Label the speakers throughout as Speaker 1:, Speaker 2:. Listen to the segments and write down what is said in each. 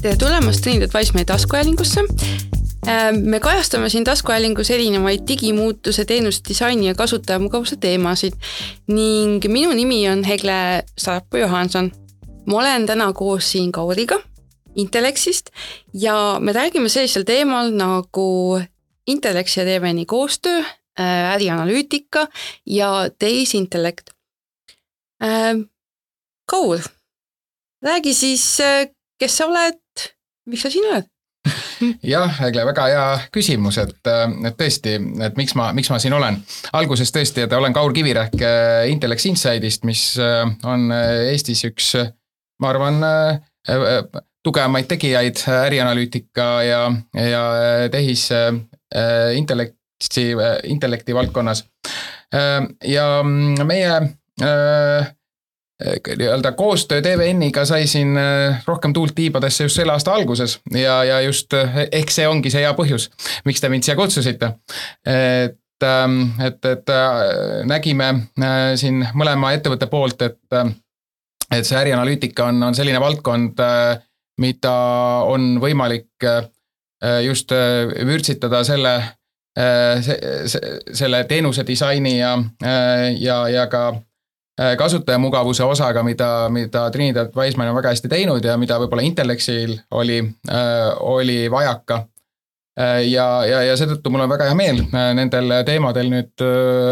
Speaker 1: tere tulemast Trend Advice meie taskuhäälingusse. Äh, me kajastame siin taskuhäälingus erinevaid digimuutuse, teenuse disaini ja kasutajamugavuse teemasid ning minu nimi on Hegle Sarapuu Johanson. ma olen täna koos siin Kauriga Intellexist ja me räägime sellisel teemal nagu Intellex ja Deveni koostöö, äh, ärianalüütika ja tehisintellekt. Äh, Kaur, räägi siis, kes sa oled, miks sa siin oled?
Speaker 2: jah, Egle, väga hea küsimus, et, et tõesti, et miks ma, miks ma siin olen. alguses tõesti, et olen Kaur Kivirähk äh, Intellex Inside'ist, mis äh, on äh, Eestis üks, ma arvan, tugevamaid tegijaid ärianalüütika ja, ja tehisintellekti, intellekti valdkonnas. ja meie nii-öelda koostöö TVN-iga sai siin äh, rohkem tuult tiibadesse just selle aasta alguses ja, ja just äh, ehk see ongi see hea põhjus, miks te mind siia kutsusite. et, ähm, et, et äh, nägime siin mõlema ettevõtte poolt, et, et see ärianalüütika on, on selline valdkond, mida on võimalik just vürtsitada selle, selle teenuse disaini ja, ja, ja ka kasutajamugavuse osaga, mida, mida Trinidad Wiseman on väga hästi teinud ja mida võib-olla Intellexil oli, äh, oli vajaka. Äh, ja, ja, ja seetõttu mul on väga hea meel nendel teemadel nüüd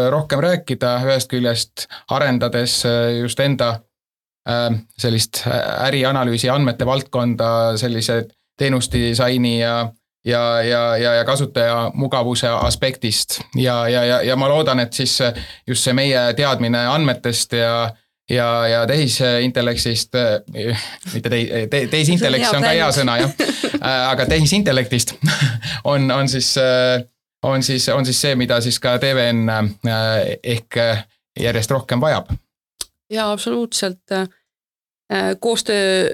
Speaker 2: rohkem rääkida, ühest küljest arendades just enda sellist ärianalüüsi andmete valdkonda, sellise teenusdisaini ja ja, ja, ja, ja kasutaja mugavuse aspektist ja, ja, ja, ja ma loodan, et siis just see meie teadmine andmetest ja ja, ja tehisintellektist, mitte tei-, te, tehisintellekt, see on ka hea sõna jah, aga tehisintellektist on, on siis, on siis, on siis see, mida siis ka TVN ehk järjest rohkem vajab.
Speaker 1: jaa, absoluutselt. koostöö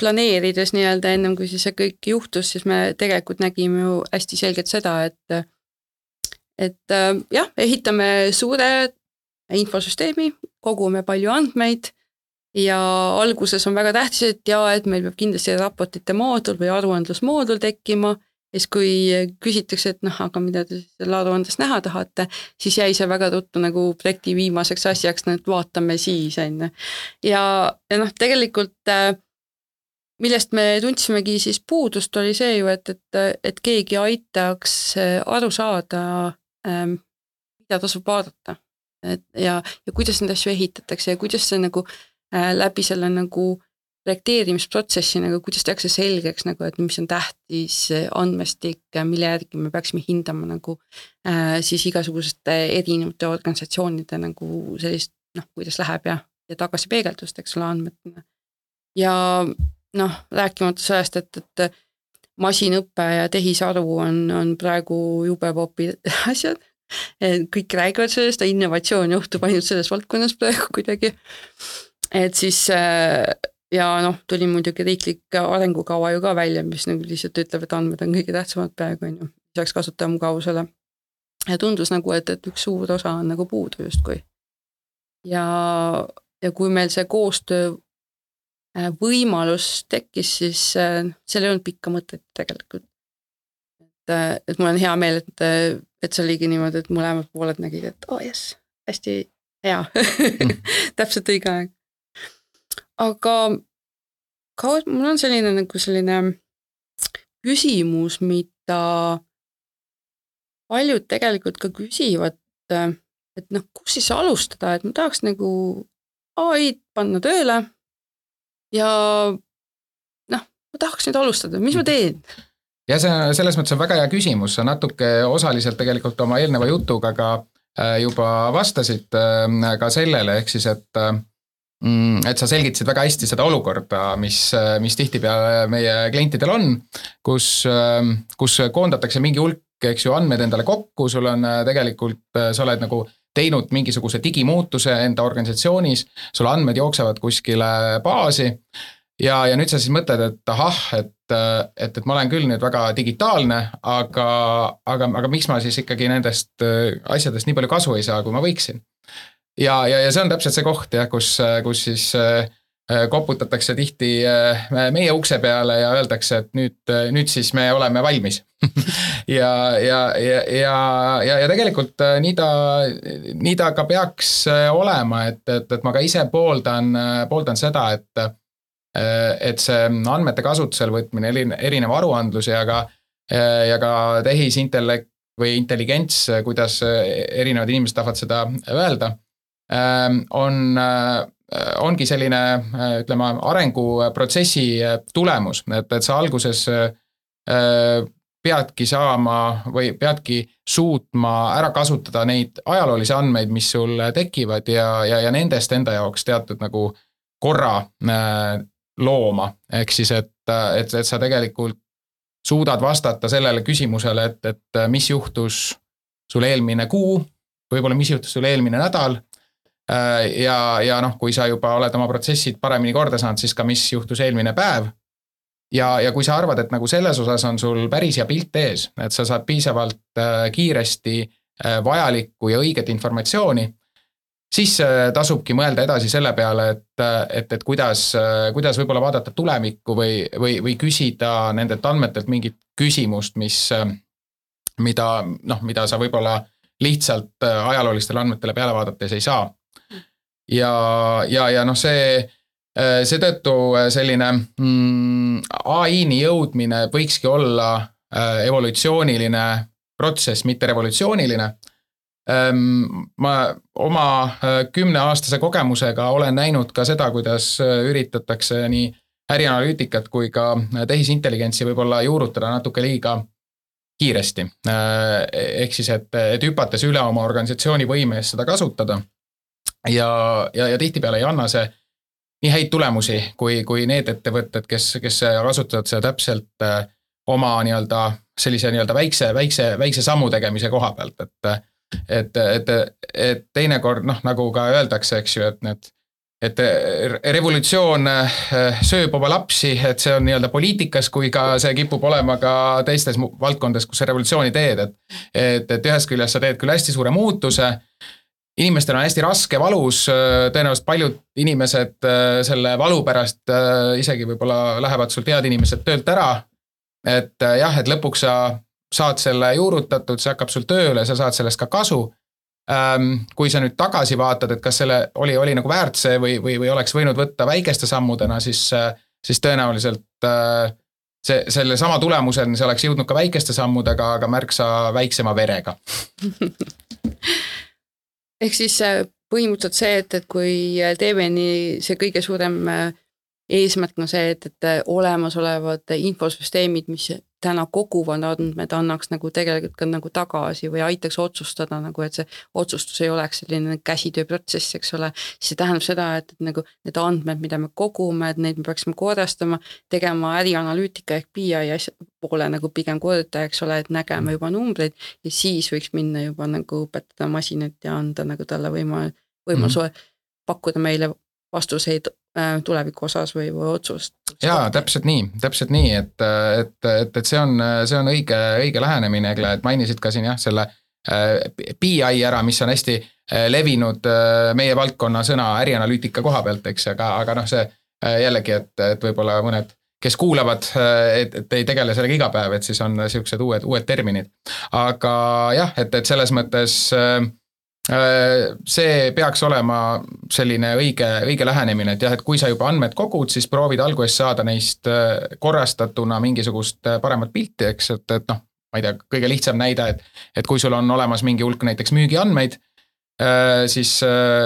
Speaker 1: planeerides nii-öelda ennem kui siis see kõik juhtus, siis me tegelikult nägime ju hästi selgelt seda, et et äh, jah, ehitame suure infosüsteemi, kogume palju andmeid ja alguses on väga tähtis, et jaa, et meil peab kindlasti raportite moodul või aruandlusmoodul tekkima, siis kui küsitakse, et noh, aga mida te seal aruandes näha tahate, siis jäi see väga ruttu nagu projekti viimaseks asjaks, no et vaatame siis, on ju. ja, ja noh, tegelikult äh, millest me tundsimegi siis puudust, oli see ju, et, et, et keegi aitaks äh, aru saada, ähm, mida tasub vaadata. et ja, ja kuidas neid asju ehitatakse ja kuidas see nagu äh, läbi selle nagu projekteerimisprotsessi nagu, kuidas tehakse selgeks nagu, et mis on tähtis andmestik, mille järgi me peaksime hindama nagu äh, siis igasuguste erinevate organisatsioonide nagu sellist noh, kuidas läheb ja, ja tagasipeegeldust, eks ole, andmetena. ja noh, rääkimata sellest, et, et masinõpe ja tehisaru on, on praegu jube popi asjad. kõik räägivad sellest, innovatsioon juhtub ainult selles valdkonnas praegu kuidagi. et siis ja noh, tuli muidugi riiklik arengukava ju ka välja, mis nagu lihtsalt ütleb, et andmed on kõige tähtsamad praegu on ju, lisaks kasutajamugavusele. ja tundus nagu, et, et üks suur osa on nagu puudu justkui. ja, ja kui meil see koostöö Äh, võimalus tekkis, siis äh, seal ei olnud pikka mõtet tegelikult. et, äh, et mul on hea meel, et, et see oligi niimoodi, et mõlemad pooled nägid, et oo oh, jess, hästi hea mm. täpselt õige aeg. aga ka mul on selline nagu selline küsimus, mida paljud tegelikult ka küsivad, et noh, kus siis alustada, et ma tahaks nagu ai-d panna tööle ja noh, ma tahaks nüüd alustada, mis ma mhm. teen?
Speaker 2: ja see, selles mõttes on väga hea küsimus, sa natuke osaliselt tegelikult oma eelneva jutuga ka äh, juba vastasid äh, ka sellele, ehk siis et mm, et sa selgitasid väga hästi seda olukorda, mis, mis tihtipeale meie klientidel on, kus, kus koondatakse mingi hulk, eks ju, andmeid endale kokku, sul on tegelikult, sa oled nagu teinud mingisuguse digimuutuse enda organisatsioonis, sul andmed jooksevad kuskile baasi ja, ja nüüd sa siis mõtled, et ahah, et, et, et ma olen küll nüüd väga digitaalne, aga, aga, aga miks ma siis ikkagi nendest äh, asjadest nii palju kasu ei saa, kui ma võiksin. ja, ja, ja see on täpselt see koht jah, kus, kus siis äh, koputatakse tihti meie ukse peale ja öeldakse, et nüüd, nüüd siis me oleme valmis ja, ja, ja, ja, ja, ja tegelikult nii ta, nii ta ka peaks olema, et, et, et ma ka ise pooldan, pooldan seda, et et see andmete kasutusele võtmine, erinev aruandlus ja ka, ja ka tehisintellekt või intelligents, kuidas erinevad inimesed tahavad seda öelda, on, ongi selline, ütleme, arenguprotsessi tulemus, et, et sa alguses peadki saama või peadki suutma ära kasutada neid ajaloolisi andmeid, mis sul tekivad ja, ja, ja nendest enda jaoks teatud nagu korra äh, looma, ehk siis, et, et, et sa tegelikult suudad vastata sellele küsimusele, et, et mis juhtus sul eelmine kuu, võib-olla mis juhtus sul eelmine nädal. Äh, ja, ja noh, kui sa juba oled oma protsessid paremini korda saanud, siis ka, mis juhtus eelmine päev. Ja, ja kui sa arvad, et nagu selles osas on sul päris hea pilt ees, et sa saad piisavalt äh, kiiresti äh, vajalikku ja õiget informatsiooni siis äh, tasubki mõelda edasi selle peale, et, et, et kuidas, kuidas võib-olla vaadata tulevikku või, või, või küsida nendelt andmetelt mingit küsimust, mis, mida noh, mida sa võib-olla lihtsalt ajaloolistele andmetele peale vaadates ei saa. ja, ja, ja noh, see, seetõttu selline mm, ai-ni jõudmine võikski olla evolutsiooniline protsess, mitte revolutsiooniline Ehm, ma oma äh, kümneaastase kogemusega olen näinud ka seda, kuidas äh, üritatakse nii ärianalüütikat kui ka äh, tehisintelligentsi võib-olla juurutada natuke liiga kiiresti. ehk siis, et, et hüpates üle oma organisatsiooni võime eest seda kasutada. ja, ja, ja tihtipeale ei anna see nii häid tulemusi, kui, kui need ettevõtted, kes, kes kasutavad seda täpselt oma nii-öelda sellise nii-öelda väikse, väikse, väikse sammu tegemise koha pealt, et et, et, et teinekord noh, nagu ka öeldakse, eks ju, et need et revolutsioon eh, sööb oma lapsi, et see on nii-öelda poliitikas, kui ka see kipub olema ka teistes valdkondades, kus sa revolutsiooni teed, et. et, et ühest küljest sa teed küll hästi suure muutuse. Inimestel on hästi raske, valus, tõenäoliselt paljud inimesed eh, selle valu pärast eh, isegi võib-olla lähevad sul tead inimesed töölt ära. et jah, et lõpuks sa saad selle juurutatud, see hakkab sul tööle, sa saad sellest ka kasu. Ähm, kui sa nüüd tagasi vaatad, et kas selle oli, oli nagu väärt see või, või, või oleks võinud võtta väikeste sammudena, siis, siis tõenäoliselt äh, see, sellesama tulemuseni see oleks jõudnud ka väikeste sammudega, aga märksa väiksema verega
Speaker 1: ehk siis äh, põhimõtteliselt see, et, et kui TVN-i see kõige suurem äh, eesmärk on see, et, et olemasolevad infosüsteemid, mis täna koguvad andmed, annaks nagu tegelikult ka nagu tagasi või aitaks otsustada nagu, et see otsustus ei oleks selline käsitööprotsess, eks ole. siis see tähendab seda, et, et nagu need andmed, mida me kogume, et neid me peaksime korrastama, tegema ärianalüütika ehk BI asja poole nagu pigem korda, eks ole, et nägema juba numbreid ja siis võiks minna juba nagu õpetada masinat ja anda nagu talle võima-, võimaluse mm -hmm. pakkuda meile vastuseid tuleviku osas või, või otsust.
Speaker 2: jaa, täpselt nii, täpselt nii, et, et, et, et see on, see on õige, õige lähenemine, Egle, et mainisid ka siin jah, selle äh, BI ära, mis on hästi äh, levinud meie valdkonna sõna ärianalüütika koha pealt, eks, aga, aga noh, see jällegi, et, et võib-olla mõned kes kuulavad, et, et ei tegele sellega iga päev, et siis on niisugused uued, uued terminid. aga jah, et, et selles mõttes äh, Äh, see peaks olema selline õige, õige lähenemine, et jah, et kui sa juba andmed kogud, siis proovid alguses saada neist äh, korrastatuna mingisugust äh, paremat pilti, eks, et, et noh, ma ei tea, kõige lihtsam näide, et, et kui sul on olemas mingi hulk näiteks müügiandmeid, siis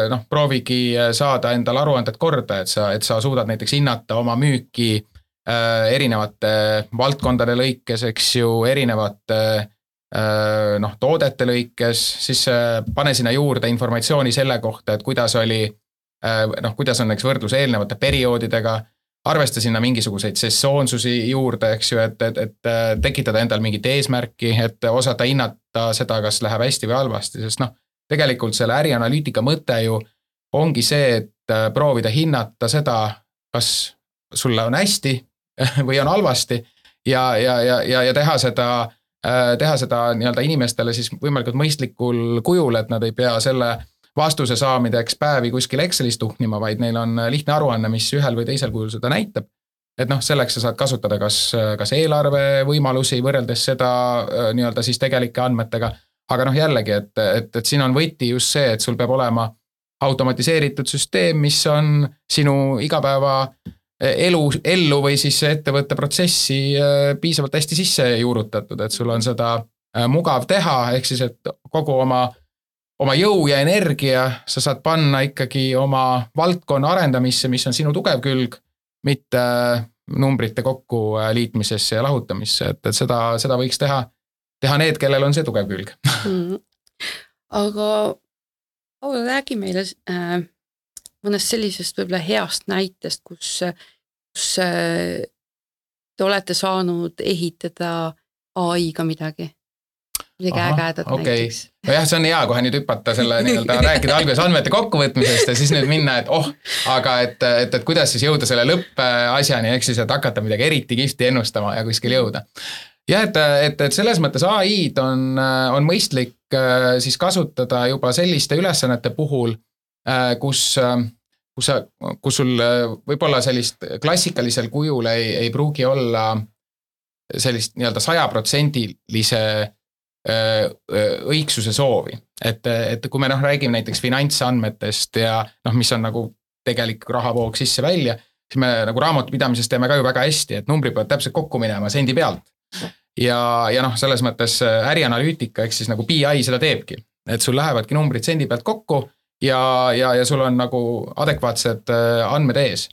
Speaker 2: noh, proovigi saada endale aruanded korda, et sa, et sa suudad näiteks hinnata oma müüki erinevate valdkondade lõikes, eks ju, erinevate Äh, noh, toodete lõikes, siis äh, pane sinna juurde informatsiooni selle kohta, et kuidas oli äh, noh, kuidas on näiteks võrdlus eelnevate perioodidega, arvesta sinna mingisuguseid sessoonsusi juurde, eks ju, et, et, et tekitada endal mingit eesmärki, et osata hinnata seda, kas läheb hästi või halvasti, sest noh, tegelikult selle ärianalüütika mõte ju ongi see, et proovida hinnata seda, kas sulle on hästi või on halvasti ja, ja, ja, ja, ja teha seda Äh, teha seda nii-öelda inimestele siis võimalikult mõistlikul kujul, et nad ei pea selle vastuse saamideks päevi kuskil Excelis tuhnima, vaid neil on lihtne aruanne, mis ühel või teisel kujul seda näitab. et noh, selleks sa saad kasutada kas, kas eelarve võimalusi võrreldes seda nii-öelda siis tegelike andmetega. aga noh, jällegi, et, et, et siin on võti just see, et sul peab olema automatiseeritud süsteem, mis on sinu igapäeva elu, ellu või siis ettevõtte protsessi piisavalt hästi sisse juurutatud, et sul on seda mugav teha, ehk siis, et kogu oma oma jõu ja energia sa saad panna ikkagi oma valdkonna arendamisse, mis on sinu tugev külg, mitte numbrite kokkuliitmisesse ja lahutamisse, et, et seda, seda võiks teha, teha need, kellel on see tugev külg. Mm..
Speaker 1: aga Paul, räägi meile äh, mõnest sellisest võib-olla heast näitest, kus, kus äh, te olete saanud ehitada ai-ga midagi midagi ägedat okay. näiteks.
Speaker 2: nojah, see on hea kohe nüüd hüpata selle nii-öelda rääkida alguses andmete kokkuvõtmisest ja siis nüüd minna, et oh, aga et, et, et kuidas siis jõuda selle lõppasjani, ehk siis, et hakata midagi eriti kihvti ennustama ja kuskile jõuda. jah, et, et, et selles mõttes ai-d on, on mõistlik äh, siis kasutada juba selliste ülesannete puhul, kus kus sa, kus sul äh, võib-olla sellist klassikalisel kujul ei, ei pruugi olla sellist nii-öelda sajaprotsendilise õigsuse soovi. et, et kui me noh, räägime näiteks finantsandmetest ja noh, mis on nagu tegelik rahavoog sisse-välja, siis me nagu raamatupidamises teeme ka ju väga hästi, et numbrid peavad täpselt kokku minema sendi pealt. ja, ja noh, selles mõttes ärianalüütika ehk siis nagu BI seda teebki, et sul lähevadki numbrid sendi pealt kokku ja, ja, ja sul on nagu adekvaatsed andmed ees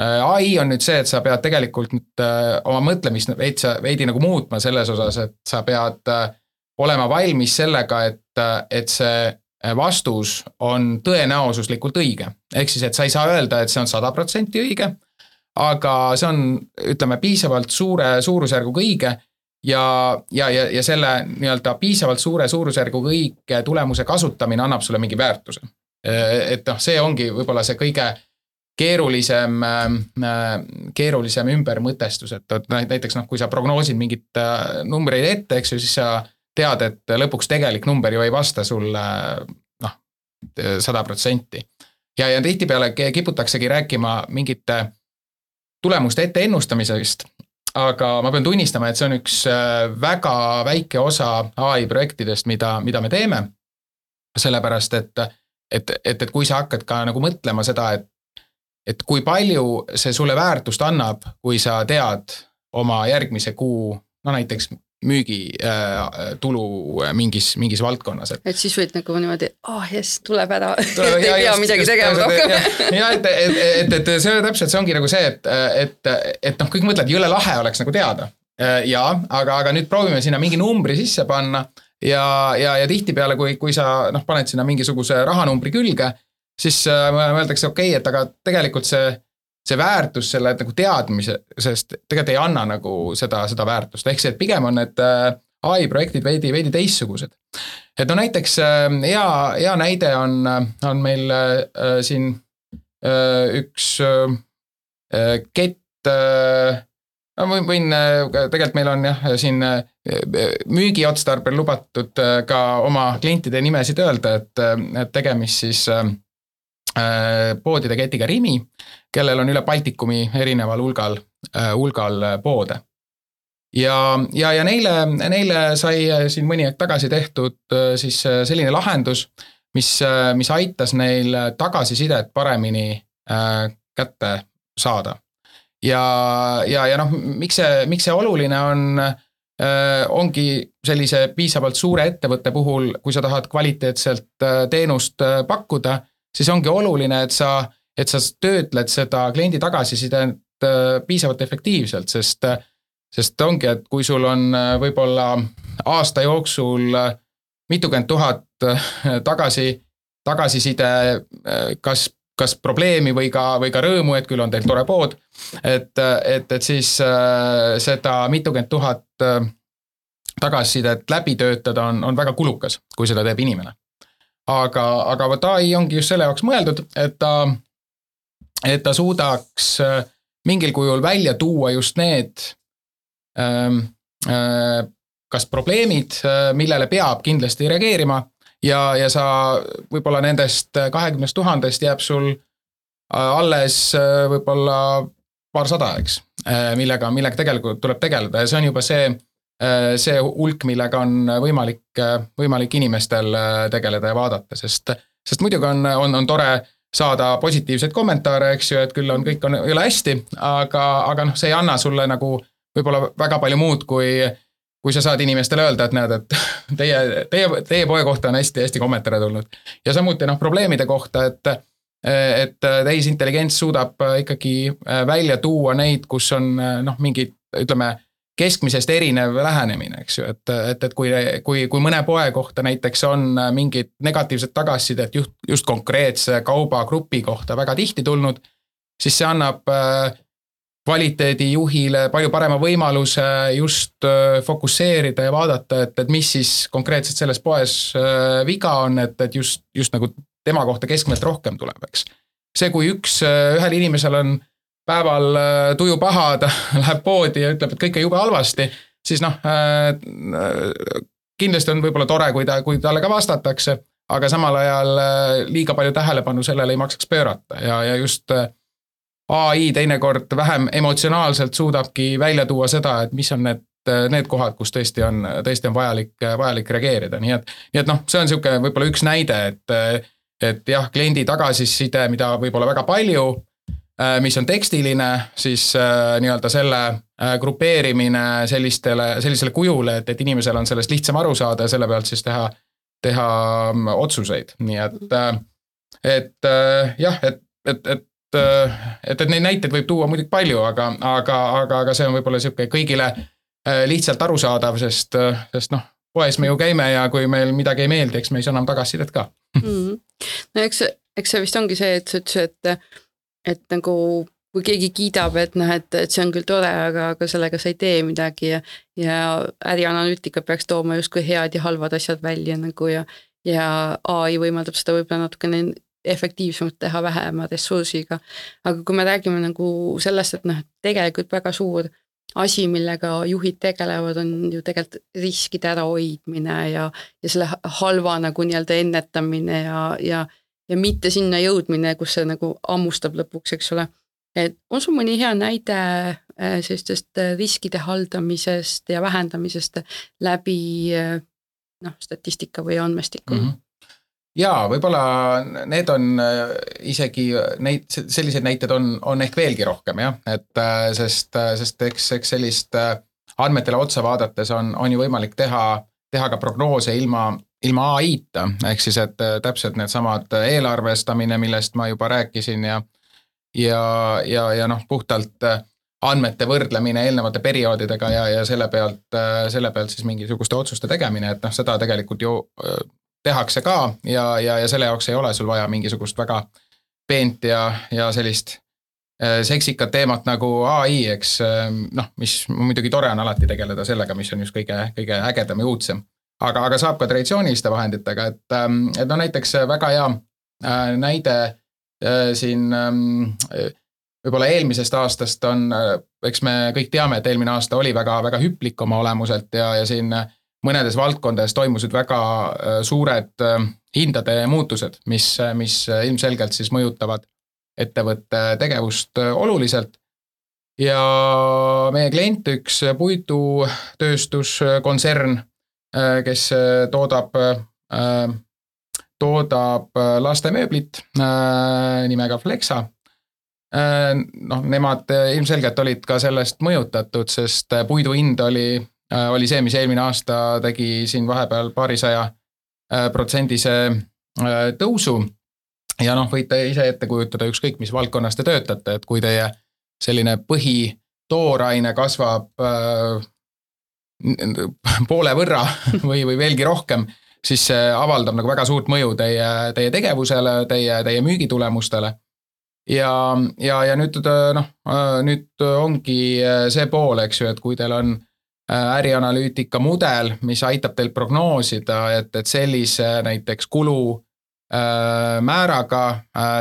Speaker 2: ai on nüüd see, et sa pead tegelikult nüüd oma mõtlemist veits, veidi nagu muutma selles osas, et sa pead olema valmis sellega, et, et see vastus on tõenäosuslikult õige. ehk siis, et sa ei saa öelda, et see on sada protsenti õige, aga see on, ütleme, piisavalt suure suurusjärguga õige ja, ja, ja, ja selle nii-öelda piisavalt suure suurusjärguga õige tulemuse kasutamine annab sulle mingi väärtuse. Et noh, see ongi võib-olla see kõige keerulisem, keerulisem ümbermõtestus, et, et näiteks noh, kui sa prognoosid mingeid numbreid ette, eks ju, siis sa tead, et lõpuks tegelik number ju ei vasta sulle noh, sada protsenti. ja, ja tihtipeale kiputaksegi rääkima mingite tulemuste ette ennustamisest, aga ma pean tunnistama, et see on üks äh, väga väike osa ai projektidest, mida, mida me teeme. sellepärast, et, et, et, et kui sa hakkad ka nagu mõtlema seda, et, et kui palju see sulle väärtust annab, kui sa tead oma järgmise kuu, no näiteks müügitulu äh, mingis, mingis valdkonnas,
Speaker 1: et. et siis võid nagu niimoodi, ah oh, jess, tuleb ära et ei pea midagi tegema rohkem.
Speaker 2: ja et, et, et, et see täpselt, see ongi nagu see, et, et, et noh, kõik mõtlevad, jõle lahe oleks nagu teada. ja, aga, aga nüüd proovime sinna mingi numbri sisse panna ja, ja, ja tihtipeale, kui, kui sa noh, paned sinna mingisuguse rahanumbri külge, siis äh, mõeldakse, okei okay,, et aga tegelikult see see väärtus selle nagu teadmisest tegelikult ei anna nagu seda, seda väärtust, ehk see, et pigem on need äh, ai projektid veidi, veidi teistsugused. et no näiteks äh, hea, hea näide on, on meil äh, siin üks kett, no võin, võin, tegelikult meil on jah, siin müügiotstarbel lubatud ka oma klientide nimesid öelda, et, et tegemist siis poodide ketiga Rimi kellel on üle Baltikumi erineval hulgal, äh, hulgal äh, poode. ja, ja, ja neile, neile sai äh, siin mõni aeg tagasi tehtud siis selline lahendus, mis, mis aitas neil tagasisidet paremini kätte saada. Ja, ja, ja noh, miks see, miks see oluline on, ongi sellise piisavalt suure ettevõtte puhul, kui sa tahad kvaliteetselt teenust pakkuda, siis ongi oluline, et sa et sa töötled seda kliendi tagasisidet äh, piisavalt efektiivselt, sest, sest ongi, et kui sul on äh, võib-olla aasta jooksul äh, mitukümmend tuhat tagasi, tagasiside, kas, kas probleemi või ka, või ka rõõmu, et küll on teil tore pood, et, et, et siis seda mitukümmend tuhat tagasisidet läbi töötada on, on väga kulukas, kui seda teeb inimene. aga, aga vot ai ongi just selle jaoks mõeldud, et ta et ta suudaks äh, mingil kujul välja tuua just need ähm, äh, kas probleemid, äh, millele peab kindlasti reageerima ja, ja sa võib-olla nendest kahekümnest tuhandest jääb sul alles võib-olla paarsada, eks, millega, millega tegelikult tuleb tegeleda. Ja see on juba see, see hulk, millega on võimalik, võimalik inimestel tegeleda ja vaadata, sest, sest muidugi on, on, on tore saada positiivseid kommentaare, eks ju, et küll on, kõik on, ei ole hästi, aga, aga noh, see ei anna sulle nagu võib-olla väga palju muud, kui kui sa saad inimestele öelda, et näed, et teie, teie, teie poe kohta on hästi-hästi kommentaare tulnud. ja samuti noh, probleemide kohta, et et tehisintelligents suudab ikkagi välja tuua neid, kus on noh, mingid ütleme, keskmisest erinev lähenemine, eks ju, et, et, et kui, kui, kui mõne poe kohta näiteks on mingit negatiivset tagasisidet just, just konkreetse kaubagrupi kohta väga tihti tulnud, siis see annab äh, kvaliteedijuhile palju parema võimaluse just äh, fokusseerida ja vaadata, et, et mis siis konkreetselt selles poes äh, viga on, et, et just, just nagu tema kohta keskmiselt rohkem tuleb, eks. see, kui üks, ühel inimesel on päeval äh, tuju paha, ta läheb poodi ja ütleb, et kõik on jube halvasti, siis noh äh,, kindlasti on võib-olla tore, kui ta, kui talle ka vastatakse, aga samal ajal äh, liiga palju tähelepanu sellele ei maksaks pöörata ja, ja just äh, ai teinekord vähem emotsionaalselt suudabki välja tuua seda, et mis on need need kohad, kus tõesti on, tõesti on vajalik, vajalik reageerida, nii et, nii et noh, see on niisugune võib-olla üks näide, et et jah, kliendi tagasiside, mida võib olla väga palju mis on tekstiline, siis nii-öelda selle grupeerimine sellistele, sellisele kujule, et, et inimesel on sellest lihtsam aru saada ja selle pealt siis teha, teha otsuseid, nii et, et jah, et, et, et et, et neid näiteid võib tuua muidugi palju, aga, aga, aga, aga see on võib-olla niisugune kõigile lihtsalt arusaadav, sest, sest noh, poes me ju käime ja kui meil midagi ei meeldi, eks me siis anname tagasisidet ka
Speaker 1: mm. -hmm. no eks, eks see vist ongi see, et sa ütlesid, et et nagu kui keegi kiidab, et noh, et, et see on küll tore, aga, aga sellega sa ei tee midagi ja ja ärianalüütika peaks tooma justkui head ja halvad asjad välja nagu ja ja ai võimaldab seda võib-olla natukene efektiivsemalt teha vähema ressursiga. aga kui me räägime nagu sellest, et noh, tegelikult väga suur asi, millega juhid tegelevad, on ju tegelikult riskide ärahoidmine ja, ja selle halva nagu nii-öelda ennetamine ja, ja ja mitte sinna jõudmine, kus see nagu hammustab lõpuks, eks ole. et on sul mõni hea näide äh, sellistest äh, riskide haldamisest ja vähendamisest läbi äh, noh, statistika või andmestiku mm? -hmm
Speaker 2: jaa, võib-olla need on isegi neid, selliseid näiteid on, on ehk veelgi rohkem jah, et sest, sest eks, eks sellist andmetele otsa vaadates on, on ju võimalik teha, teha ka prognoose ilma, ilma ai-ta, ehk siis, et äh, täpselt needsamad äh, eelarvestamine, millest ma juba rääkisin ja ja, ja, ja noh, puhtalt äh, andmete võrdlemine eelnevate perioodidega ja, ja selle pealt, selle pealt siis mingisuguste otsuste tegemine, et noh, seda tegelikult ju tehakse ka ja, ja, ja selle jaoks ei ole sul vaja mingisugust väga peent ja, ja sellist seksikat teemat nagu ai, eks noh, mis muidugi tore on alati tegeleda sellega, mis on just kõige, kõige ägedam ja uudsem. Aga, aga saab ka traditsiooniliste vahenditega, et, ähm, et no näiteks äh, väga hea äh, näide äh, siin ähm, võib-olla eelmisest aastast on, eks me kõik teame, et eelmine aasta oli väga, väga hüplik oma olemuselt ja, ja siin mõnedes valdkondades toimusid väga suured hindade muutused, mis, mis ilmselgelt siis mõjutavad ettevõtte tegevust oluliselt. ja meie klient, üks puidutööstuskontsern Äh, kes äh, toodab, äh, toodab lastemööblit nimega Flexa. noh, nemad ilmselgelt olid ka sellest mõjutatud, sest puidu hind oli, oli see, mis eelmine aasta tegi siin vahepeal paarisaja protsendise tõusu. ja noh, võite ise ette kujutada, ükskõik mis valdkonnas te töötate, et kui teie selline põhitooraine kasvab poole võrra või, või veelgi rohkem, siis see avaldab nagu väga suurt mõju teie, teie tegevusele, teie, teie müügitulemustele. ja, ja, ja nüüd noh, nüüd ongi see pool, eks ju, et kui teil on ärianalüütika mudel, mis aitab teil prognoosida, et, et sellise näiteks kulu määraga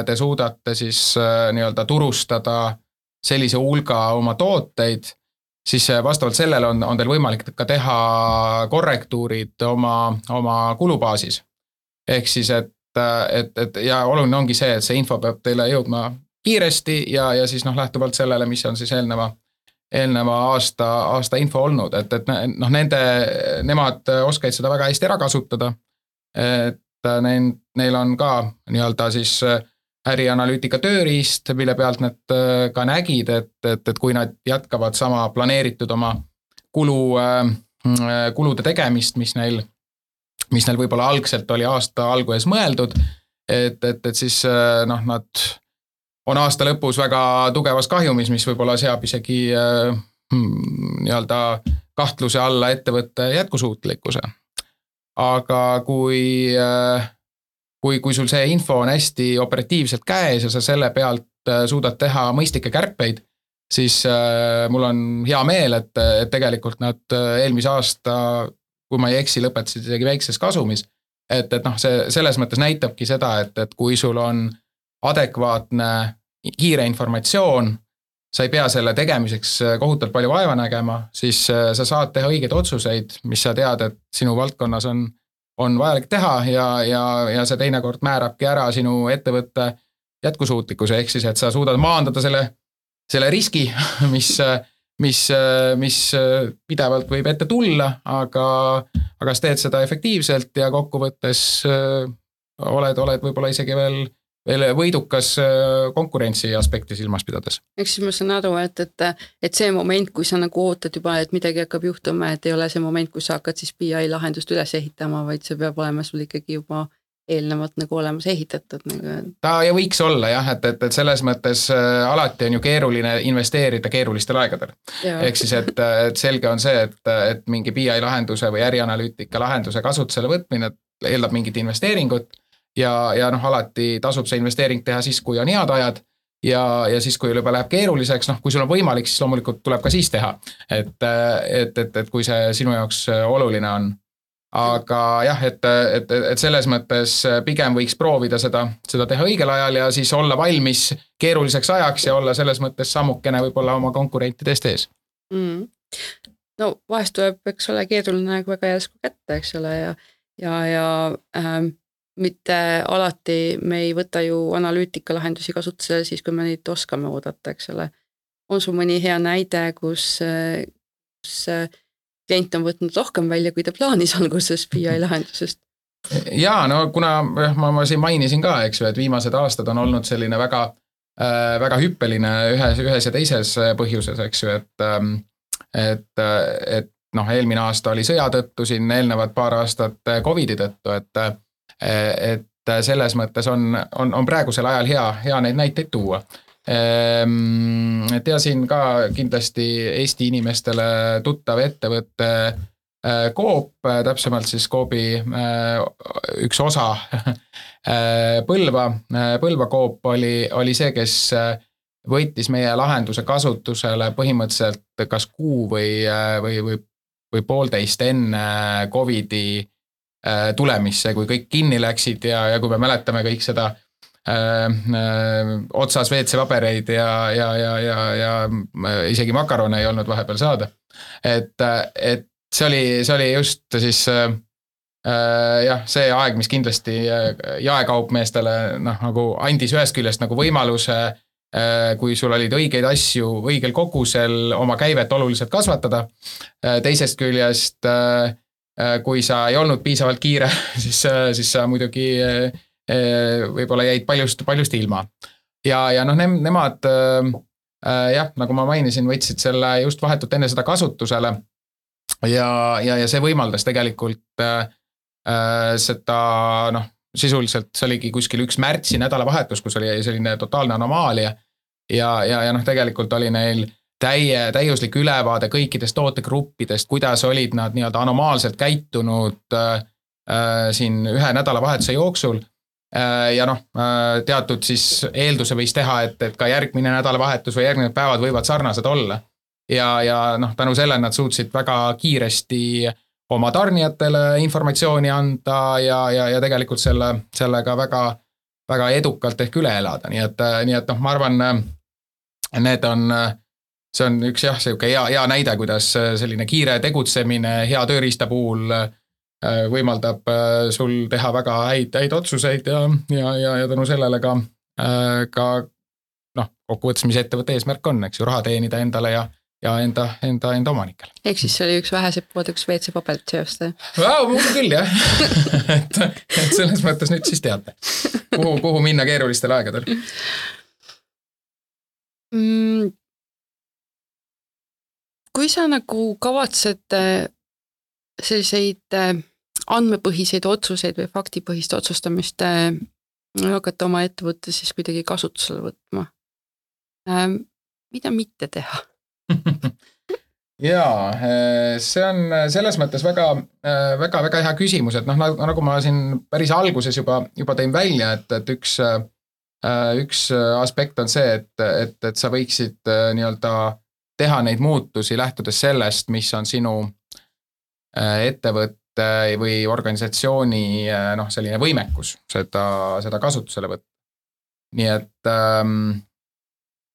Speaker 2: te suudate siis nii-öelda turustada sellise hulga oma tooteid siis äh, vastavalt sellele on, on teil võimalik ka teha korrektuurid oma, oma kulubaasis. ehk siis, et, et, et ja oluline ongi see, et see info peab teile jõudma kiiresti ja, ja siis noh, lähtuvalt sellele, mis on siis eelneva, eelneva aasta, aasta info olnud, et, et noh, nende, nemad oskasid seda väga hästi ära kasutada. et neil, neil on ka nii-öelda siis ärianalüütika tööriist, mille pealt nad ka nägid, et, et, et kui nad jätkavad sama planeeritud oma kulu, kulude tegemist, mis neil mis neil võib-olla algselt oli aasta alguses mõeldud, et, et, et siis äh, noh, nad on aasta lõpus väga tugevas kahjumis, mis võib-olla seab isegi äh, hmm, nii-öelda kahtluse alla ettevõtte jätkusuutlikkuse. aga kui, äh, kui, kui sul see info on hästi operatiivselt käes ja sa selle pealt suudad teha mõistlikke kärpeid, siis mul on hea meel, et, et tegelikult nad eelmise aasta kui ma ei eksi, lõpetasid isegi väikses kasumis. et, et noh, see selles mõttes näitabki seda, et, et kui sul on adekvaatne kiire informatsioon, sa ei pea selle tegemiseks kohutavalt palju vaeva nägema, siis äh, sa saad teha õigeid otsuseid, mis sa tead, et sinu valdkonnas on, on vajalik teha ja, ja, ja see teinekord määrabki ära sinu ettevõtte jätkusuutlikkuse, ehk siis, et sa suudad maandada selle, selle riski, mis mis, mis pidevalt võib ette tulla, aga, aga sa teed seda efektiivselt ja kokkuvõttes äh, oled, oled võib-olla isegi veel veel võidukas äh, konkurentsi aspekti silmas pidades.
Speaker 1: ehk siis ma saan aru, et, et, et see moment, kui sa nagu ootad juba, et midagi hakkab juhtuma, et ei ole see moment, kus sa hakkad siis BI lahendust üles ehitama, vaid see peab olema sul ikkagi juba eelnevalt nagu olemas ehitatud nagu.
Speaker 2: ta ja võiks olla jah, et, et, et selles mõttes äh, alati on ju keeruline investeerida keerulistel aegadel. ehk siis, et, et selge on see, et, et mingi BI lahenduse või ärianalüütika lahenduse kasutusele võtmine eeldab mingit investeeringut ja, ja noh, alati tasub see investeering teha siis, kui on head ajad ja, ja siis, kui juba läheb keeruliseks, noh, kui sul on võimalik, siis loomulikult tuleb ka siis teha. et, et, et, et kui see sinu jaoks oluline on. Aga jah, et, et, et selles mõttes pigem võiks proovida seda, seda teha õigel ajal ja siis olla valmis keeruliseks ajaks ja olla selles mõttes sammukene võib-olla oma konkurentidest ees. Mm..
Speaker 1: no vahest tuleb, eks ole, keeruline aeg väga järsku kätte, eks ole, ja, ja, ja ähm, mitte alati me ei võta ju analüütikalahendusi kasutusele siis, kui me neid oskame oodata, eks ole. on sul mõni hea näide, kus, kus klient on võtnud rohkem välja, kui ta plaanis alguses BI lahendusest?
Speaker 2: jaa, no kuna ma, ma siin mainisin ka, eks ju, et viimased aastad on olnud selline väga äh,, väga hüppeline ühes, ühes ja teises põhjuses, eks ju, et ähm, et, et noh, eelmine aasta oli sõja tõttu, siin eelnevad paar aastat Covidi tõttu, et et selles mõttes on, on, on praegusel ajal hea, hea neid näiteid tuua. Ehm, et ja siin ka kindlasti Eesti inimestele tuttav ettevõte äh, Coop, täpsemalt siis Coopi äh, üks osa äh, Põlva, Põlva Coop oli, oli see, kes võttis meie lahenduse kasutusele põhimõtteliselt kas kuu või, või, või, või poolteist enne Covidi tulemisse, kui kõik kinni läksid ja, ja kui me mäletame kõik seda Äh, äh, otsas WC-pabereid ja, ja, ja, ja, ja äh, isegi makarone ei olnud vahepeal saada. et, et see oli, see oli just siis jah, see aeg, mis kindlasti jaekaupmeestele noh, nagu andis ühest küljest nagu võimaluse kui sul olid õigeid asju õigel kogusel oma käivet oluliselt kasvatada. teisest küljest, kui sa ei olnud piisavalt kiire, siis, siis sa muidugi Eh, võib-olla jäid paljust, paljust ilma. ja, ja noh, nemad äh, jah, nagu ma mainisin, võtsid selle just vahetult enne seda kasutusele. ja, ja, ja see võimaldas tegelikult äh, seda noh, sisuliselt see oligi kuskil üks märtsi nädalavahetus, kus oli selline totaalne anomaalia. ja, ja, ja noh, tegelikult oli neil täie, täiuslik ülevaade kõikidest tootegruppidest, kuidas olid nad nii-öelda anomaalselt käitunud äh, siin ühe nädalavahetuse jooksul Äh, ja noh, äh, teatud siis eelduse võis teha, et, et ka järgmine nädalavahetus või järgnevad päevad võivad sarnased olla. ja, ja noh, tänu sellele nad suutsid väga kiiresti oma tarnijatele informatsiooni anda ja, ja, ja tegelikult selle, sellega väga, väga edukalt ehk üle elada, nii et, nii et noh, ma arvan, need on, see on üks jah, sihuke hea, hea näide, kuidas selline kiire tegutsemine hea tööriista puhul võimaldab sul teha väga häid, häid otsuseid ja, ja, ja, ja tänu sellele ka, ka noh, kokkuvõttes, mis ettevõtte eesmärk on, eks ju, raha teenida endale ja ja enda, enda, enda omanikele.
Speaker 1: ehk siis see oli üks väheseid kohad, kus WC-paberit seosta
Speaker 2: wow,? mul küll jah et, et selles mõttes nüüd siis teate, kuhu, kuhu minna keerulistel aegadel
Speaker 1: mm,. Kui sa nagu kavatsed äh, selliseid äh, andmepõhiseid otsuseid või faktipõhist otsustamist äh, hakata oma ettevõttes siis kuidagi kasutusele võtma, mida mitte teha?
Speaker 2: Jaa, see on selles mõttes väga, väga, väga hea küsimus, et noh, nagu ma siin päris alguses juba, juba tõin välja, et, et üks, üks aspekt on see, et, et, et sa võiksid nii-öelda teha neid muutusi lähtudes sellest, mis on sinu ettevõtte või organisatsiooni noh, selline võimekus seda, seda kasutusele võtta. nii et, ehm,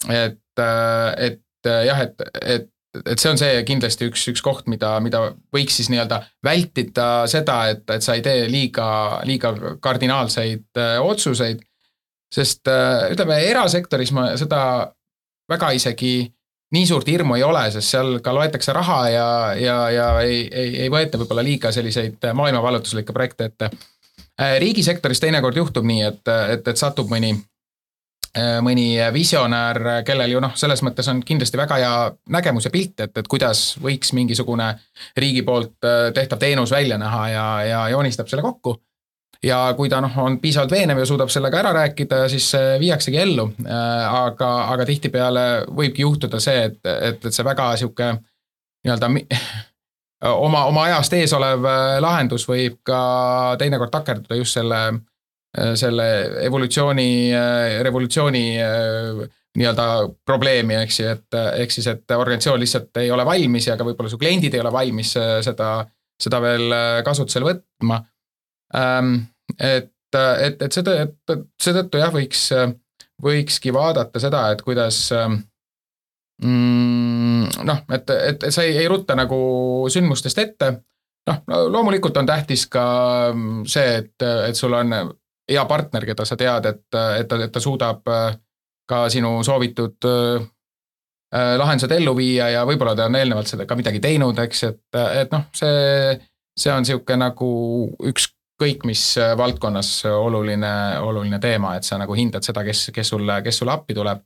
Speaker 2: et, et et äh, jah, et, et et see on see kindlasti üks, üks koht, mida, mida võiks siis nii-öelda vältida seda, et, et sa ei tee liiga, liiga kardinaalseid äh, otsuseid. sest äh, ütleme, erasektoris ma seda väga isegi nii suurt hirmu ei ole, sest seal ka loetakse raha ja, ja, ja ei, ei, ei võeta võib-olla liiga selliseid maailmavallutuslikke projekte ette. riigisektoris teinekord juhtub nii, et, et, et satub mõni Äh, mõni visionäär, kellel ju noh, selles mõttes on kindlasti väga hea nägemus ja pilt, et, et kuidas võiks mingisugune riigi poolt äh, tehtav teenus välja näha ja, ja joonistab selle kokku. Ja kui ta noh, on piisavalt veenev ja suudab selle ka ära rääkida, siis viiaksegi ellu. Äh, aga, aga tihtipeale võibki juhtuda see, et, et, et see väga sihuke nii-öelda oma, oma ajast ees olev lahendus võib ka teinekord takerduda just selle Äh, selle evolutsiooni, äh, revolutsiooni äh, nii-öelda probleemi, eks ju, et ehk siis, et organisatsioon lihtsalt ei ole valmis ja ka võib-olla su kliendid ei ole valmis seda, seda veel kasutusele võtma. Ähm, et, et, et seda, et seetõttu jah, võiks, võikski vaadata seda, et kuidas mm, noh, et, et, sa ei, ei rutta nagu sündmustest ette. noh, loomulikult on tähtis ka see, et, et sul on hea partner, keda sa tead, et, et ta, et ta suudab äh, ka sinu soovitud äh, äh, lahendused ellu viia ja võib-olla ta on eelnevalt seda ka midagi teinud, eks, et, et noh, see, see on niisugune nagu ükskõik mis valdkonnas oluline, oluline teema, et sa nagu hindad seda, kes, kes sulle, kes sulle appi tuleb.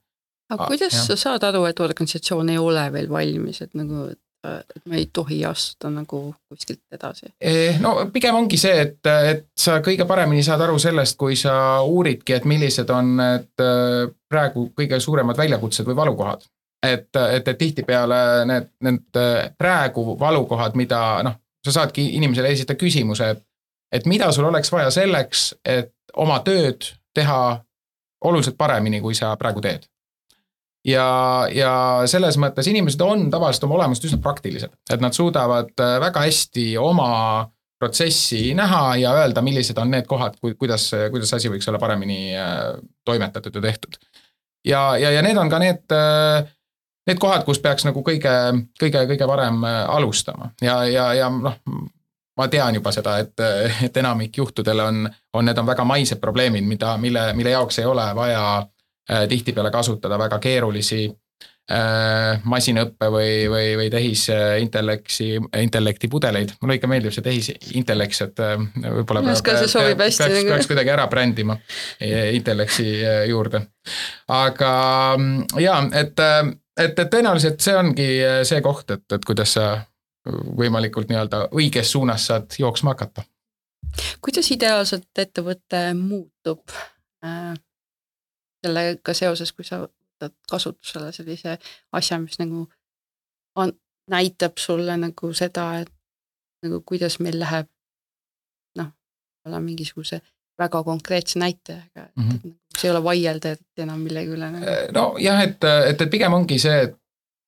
Speaker 1: aga kuidas ja. sa saad aru, et organisatsioon ei ole veel valmis, et nagu, et et me ei tohi astuda nagu kuskilt edasi?
Speaker 2: Eh, no pigem ongi see, et, et sa kõige paremini saad aru sellest, kui sa uuridki, et millised on need äh, praegu kõige suuremad väljakutsed või valukohad. et, et, et tihtipeale need, need äh, praegu valukohad, mida noh, sa saadki inimesele esitada küsimuse, et, et mida sul oleks vaja selleks, et oma tööd teha oluliselt paremini, kui sa praegu teed ja, ja selles mõttes inimesed on tavaliselt oma olemust üsna praktilised, et nad suudavad äh, väga hästi oma protsessi näha ja öelda, millised on need kohad, kuidas, kuidas asi võiks olla paremini äh, toimetatud ja tehtud. ja, ja, ja need on ka need, äh, need kohad, kus peaks nagu kõige, kõige, kõige varem alustama ja, ja, ja noh, ma tean juba seda, et, et enamik juhtudel on, on, need on väga maised probleemid, mida, mille, mille jaoks ei ole vaja Äh, tihtipeale kasutada väga keerulisi äh, masinõppe või, või, või tehisintelleksi, intellekti pudeleid, mulle ikka meeldib see tehisintelleks, et äh, võib-olla
Speaker 1: peaks, peaks,
Speaker 2: peaks, peaks kuidagi ära brändima intelleksi juurde. aga mm, jaa, et, et, et tõenäoliselt see ongi see koht, et, et kuidas sa võimalikult nii-öelda õiges suunas saad jooksma hakata.
Speaker 1: kuidas ideaalselt ettevõte muutub sellega seoses, kui sa võtad kasutusele sellise asja, mis nagu on, näitab sulle nagu seda, et nagu kuidas meil läheb noh, olla mingisuguse väga konkreetse näitajaga, et mm -hmm. see ei ole vaielda enam millegi üle nagu..
Speaker 2: Äh, nojah, et, et, et pigem ongi see, et,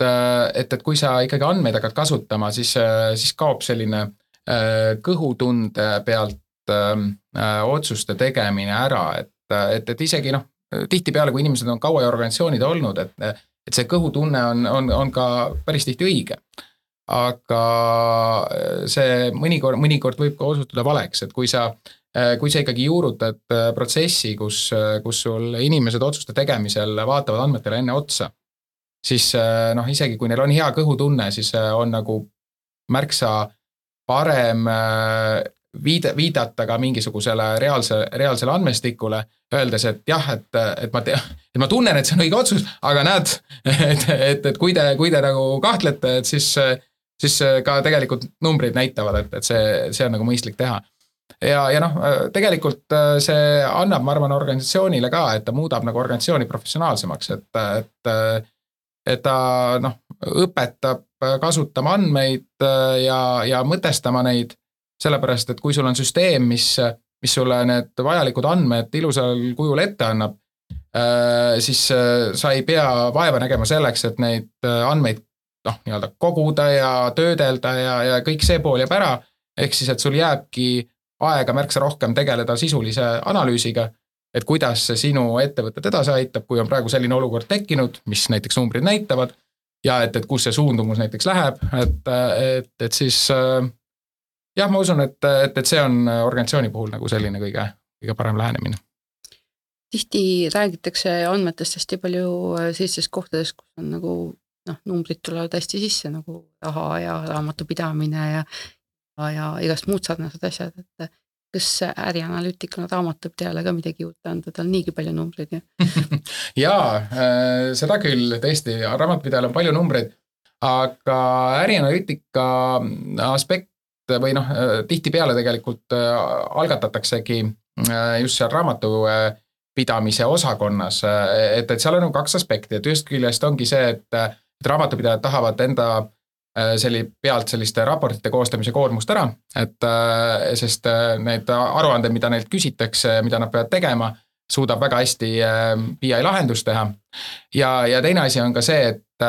Speaker 2: et, et kui sa ikkagi andmeid hakkad kasutama, siis, siis kaob selline äh, kõhutunde pealt öö, äh, otsuste tegemine ära, et, et, et isegi noh, tihtipeale, kui inimesed on kaua organisatsioonid olnud, et, et see kõhutunne on, on, on ka päris tihti õige. aga see mõnikord, mõnikord võib ka osutuda valeks, et kui sa, kui sa ikkagi juurutad protsessi, kus, kus sul inimesed otsuste tegemisel vaatavad andmetele enne otsa, siis noh, isegi kui neil on hea kõhutunne, siis on nagu märksa parem viide, viidata ka mingisugusele reaalse, reaalsele andmestikule, öeldes, et jah, et, et ma tean, et ma tunnen, et see on õige otsus, aga näed, et, et, et kui te, kui te nagu kahtlete, et siis, siis ka tegelikult numbrid näitavad, et, et see, see on nagu mõistlik teha. ja, ja noh, tegelikult see annab, ma arvan, organisatsioonile ka, et ta muudab nagu organisatsiooni professionaalsemaks, et, et et ta noh, õpetab kasutama andmeid ja, ja mõtestama neid sellepärast et kui sul on süsteem, mis, mis sulle need vajalikud andmed ilusal kujul ette annab, äh, siis äh, sa ei pea vaeva nägema selleks, et neid äh, andmeid noh, nii-öelda koguda ja töödelda ja, ja kõik see pool jääb ära. ehk siis, et sul jääbki aega märksa rohkem tegeleda sisulise analüüsiga, et kuidas see sinu ettevõtet edasi aitab, kui on praegu selline olukord tekkinud, mis näiteks numbrid näitavad ja et, et kus see suundumus näiteks läheb, et, et, et siis jah, ma usun, et, et, et see on organisatsiooni puhul nagu selline kõige, kõige parem lähenemine.
Speaker 1: tihti räägitakse andmetest hästi palju äh, sellistes kohtades, kus on nagu noh, numbrid tulevad hästi sisse nagu raha ja raamatupidamine ja, ja igast muud sarnased asjad, et kas ärianalüütikuna raamatupidajale ka midagi juurde anda, tal niigi palju numbreid ju
Speaker 2: jaa, äh, seda küll, tõesti, raamatupidajal on palju numbreid, aga ärianalüütika aspekt või noh, tihtipeale tegelikult äh, algatataksegi äh, just seal raamatupidamise osakonnas, äh, et, et seal on nagu kaks aspekti, et ühest küljest ongi see, et, et raamatupidajad tahavad enda selli pealt selliste raportite koostamise koormust ära, et sest need aruanded, mida neilt küsitakse, mida nad peavad tegema, suudab väga hästi BI lahendust teha. ja, ja teine asi on ka see, et,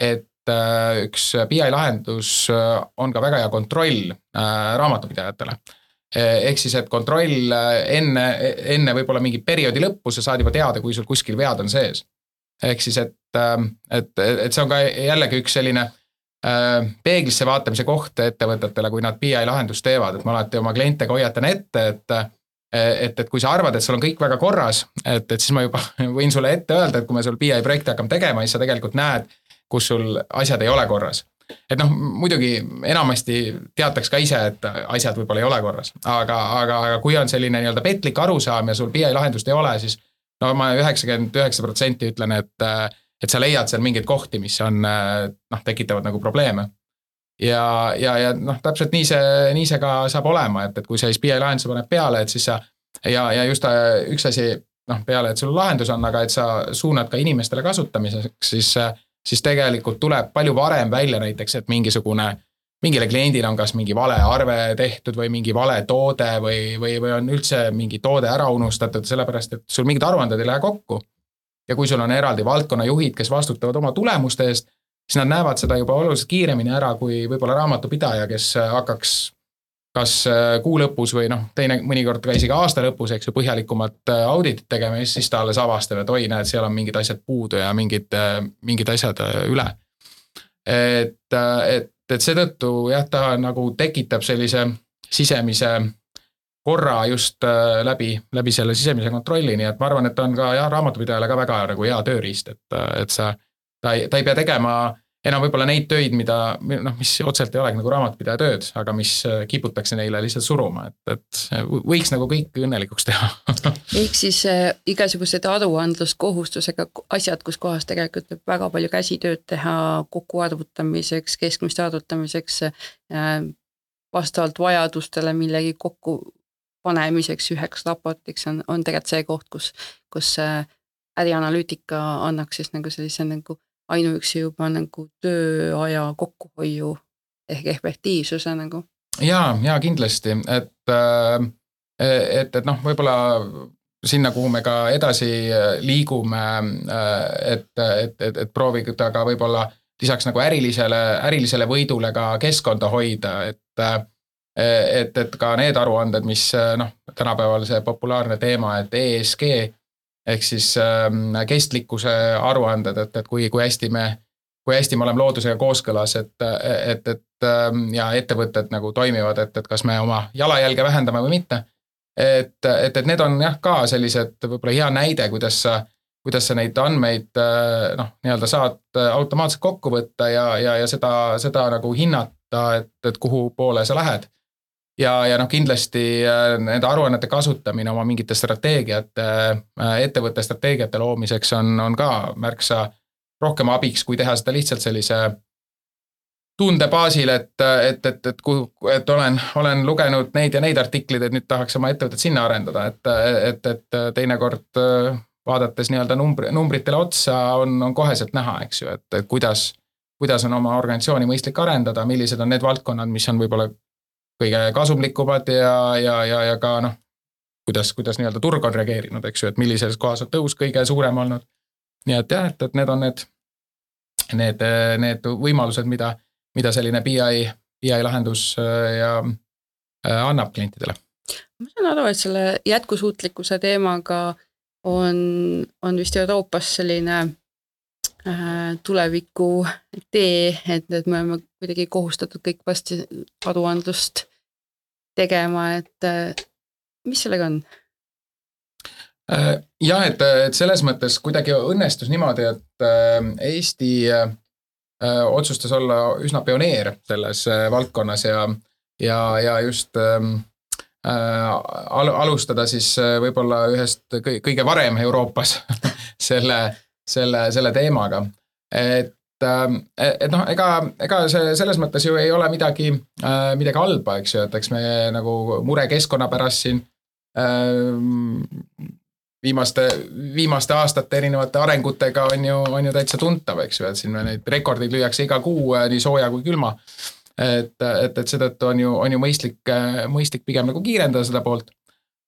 Speaker 2: et Äh, üks BI lahendus äh, on ka väga hea kontroll äh, raamatupidajatele. ehk siis, et kontroll enne, enne võib-olla mingi perioodi lõppu sa saad juba teada, kui sul kuskil vead on sees. ehk siis, et, et, et see on ka jällegi üks selline peeglisse vaatamise koht ettevõtetele, kui nad BI lahendust teevad, et ma alati oma klientega hoiatan ette, et et, et kui sa arvad, et sul on kõik väga korras, et, et siis ma juba võin sulle ette öelda, et kui me sul BI projekti hakkame tegema, siis sa tegelikult näed, kus sul asjad ei ole korras. et noh, muidugi enamasti teataks ka ise, et asjad võib-olla ei ole korras, aga, aga, aga kui on selline nii-öelda petlik arusaam ja sul BI lahendust ei ole, siis no ma üheksakümmend üheksa protsenti ütlen, et, et sa leiad seal mingeid kohti, mis on noh, tekitavad nagu probleeme ja, ja, ja noh, täpselt nii see, nii see ka saab olema, et, et kui sa BI lahenduse paned peale, et siis sa ja, ja just üks asi noh, peale, et sul lahendus on, aga et sa suunad ka inimestele kasutamiseks, siis siis tegelikult tuleb palju varem välja näiteks, et mingisugune, mingile kliendile on kas mingi vale arve tehtud või mingi vale toode või, või, või on üldse mingi toode ära unustatud, sellepärast et sul mingid aruanded ei lähe kokku. Ja kui sul on eraldi valdkonnajuhid, kes vastutavad oma tulemuste eest, siis nad näevad seda juba oluliselt kiiremini ära kui võib-olla raamatupidaja, kes hakkaks kas äh, kuu lõpus või noh, teine mõnikord ka isegi aasta lõpus, eks ju, põhjalikumat äh, auditit tegema ja siis ta alles avastab, et oi, näed, seal on mingid asjad puudu ja mingid, äh, mingid asjad üle. et, et, et seetõttu jah, ta nagu tekitab sellise sisemise korra just läbi, läbi selle sisemise kontrolli, nii et ma arvan, et on ka jah, raamatupidajale ka väga nagu hea tööriist, et, et sa, ta ei, ta ei pea tegema enam võib-olla neid töid, mida noh, mis otseselt ei olegi nagu raamatupidaja tööd, aga mis äh, kiputakse neile lihtsalt suruma, et, et võiks nagu kõik õnnelikuks teha
Speaker 1: ehk siis äh, igasugused aruandluskohustusega asjad, kus kohas tegelikult tuleb väga palju käsitööd teha kokkuarvutamiseks, keskmiste arvutamiseks äh,, vastavalt vajadustele millegi kokku panemiseks üheks raportiks on, on tegelikult see koht, kus, kus ärianalüütika annaks siis nagu sellise nagu ainuüksi juba nagu tööaja kokkuhoiu ehk efektiivsuse nagu.
Speaker 2: ja, ja kindlasti, et, äh, et, et noh, võib-olla sinna, kuhu me ka edasi äh, liigume, äh, et, et, et, et proovida ka võib-olla lisaks nagu ärilisele, ärilisele võidule ka keskkonda hoida, et et, et ka need aruanded, mis noh, tänapäeval see populaarne teema, et ESG ehk siis ähm, kestlikkuse aruanded, et, et kui, kui hästi me kui hästi me oleme loodusega kooskõlas, et, et, et ähm, ja ettevõtted nagu toimivad, et, et kas me oma jalajälge vähendame või mitte. et, et, et need on jah, ka sellised võib-olla hea näide, kuidas sa, kuidas sa neid andmeid äh, noh, nii-öelda saad automaatselt kokku võtta ja, ja, ja seda, seda nagu hinnata, et, et kuhu poole sa lähed ja, ja noh, kindlasti äh, nende aruannete kasutamine oma mingite strateegiate, äh, ettevõtte strateegiate loomiseks on, on ka märksa rohkem abiks, kui teha seda lihtsalt sellise tunde baasil, et, et, et, et kuhu, et olen, olen lugenud neid ja neid artikleid, et nüüd tahaks oma ettevõtet sinna arendada, et, et, et teinekord äh, vaadates nii-öelda numbri, numbritele otsa on, on koheselt näha, eks ju, et kuidas, kuidas on oma organisatsiooni mõistlik arendada, millised on need valdkonnad, mis on võib-olla kõige kasumlikumad ja, ja, ja, ja ka noh, kuidas, kuidas nii-öelda turg on reageerinud, eks ju, et millises kohas on tõus kõige suurem olnud. nii et jah, et, et need on need, need, need võimalused, mida, mida selline BI, BI lahendus äh, ja äh, annab klientidele.
Speaker 1: ma saan aru, et selle jätkusuutlikkuse teemaga on, on vist Euroopas selline tuleviku tee, et, et me oleme kuidagi kohustatud kõik varsti aruandlust tegema, et äh, mis sellega on?
Speaker 2: Äh, jah, et, et selles mõttes kuidagi õnnestus niimoodi, et äh, Eesti otsustas olla üsna pioneer selles valdkonnas ja, ja, ja just ähm, al alustada siis võib-olla ühest kõige varem Euroopas selle, selle, selle teemaga. Ähm, et, et noh, ega, ega see selles mõttes ju ei ole midagi, äh, midagi halba, eks ju, et eks me nagu mure keskkonna pärast siin ähm, viimaste, viimaste aastate erinevate arengutega on ju, on ju täitsa tuntav, eks ju, et siin neid rekordeid lüüakse iga kuu äh, nii sooja kui külma. et, et, et seetõttu on ju, on ju mõistlik, äh, mõistlik pigem nagu kiirendada seda poolt.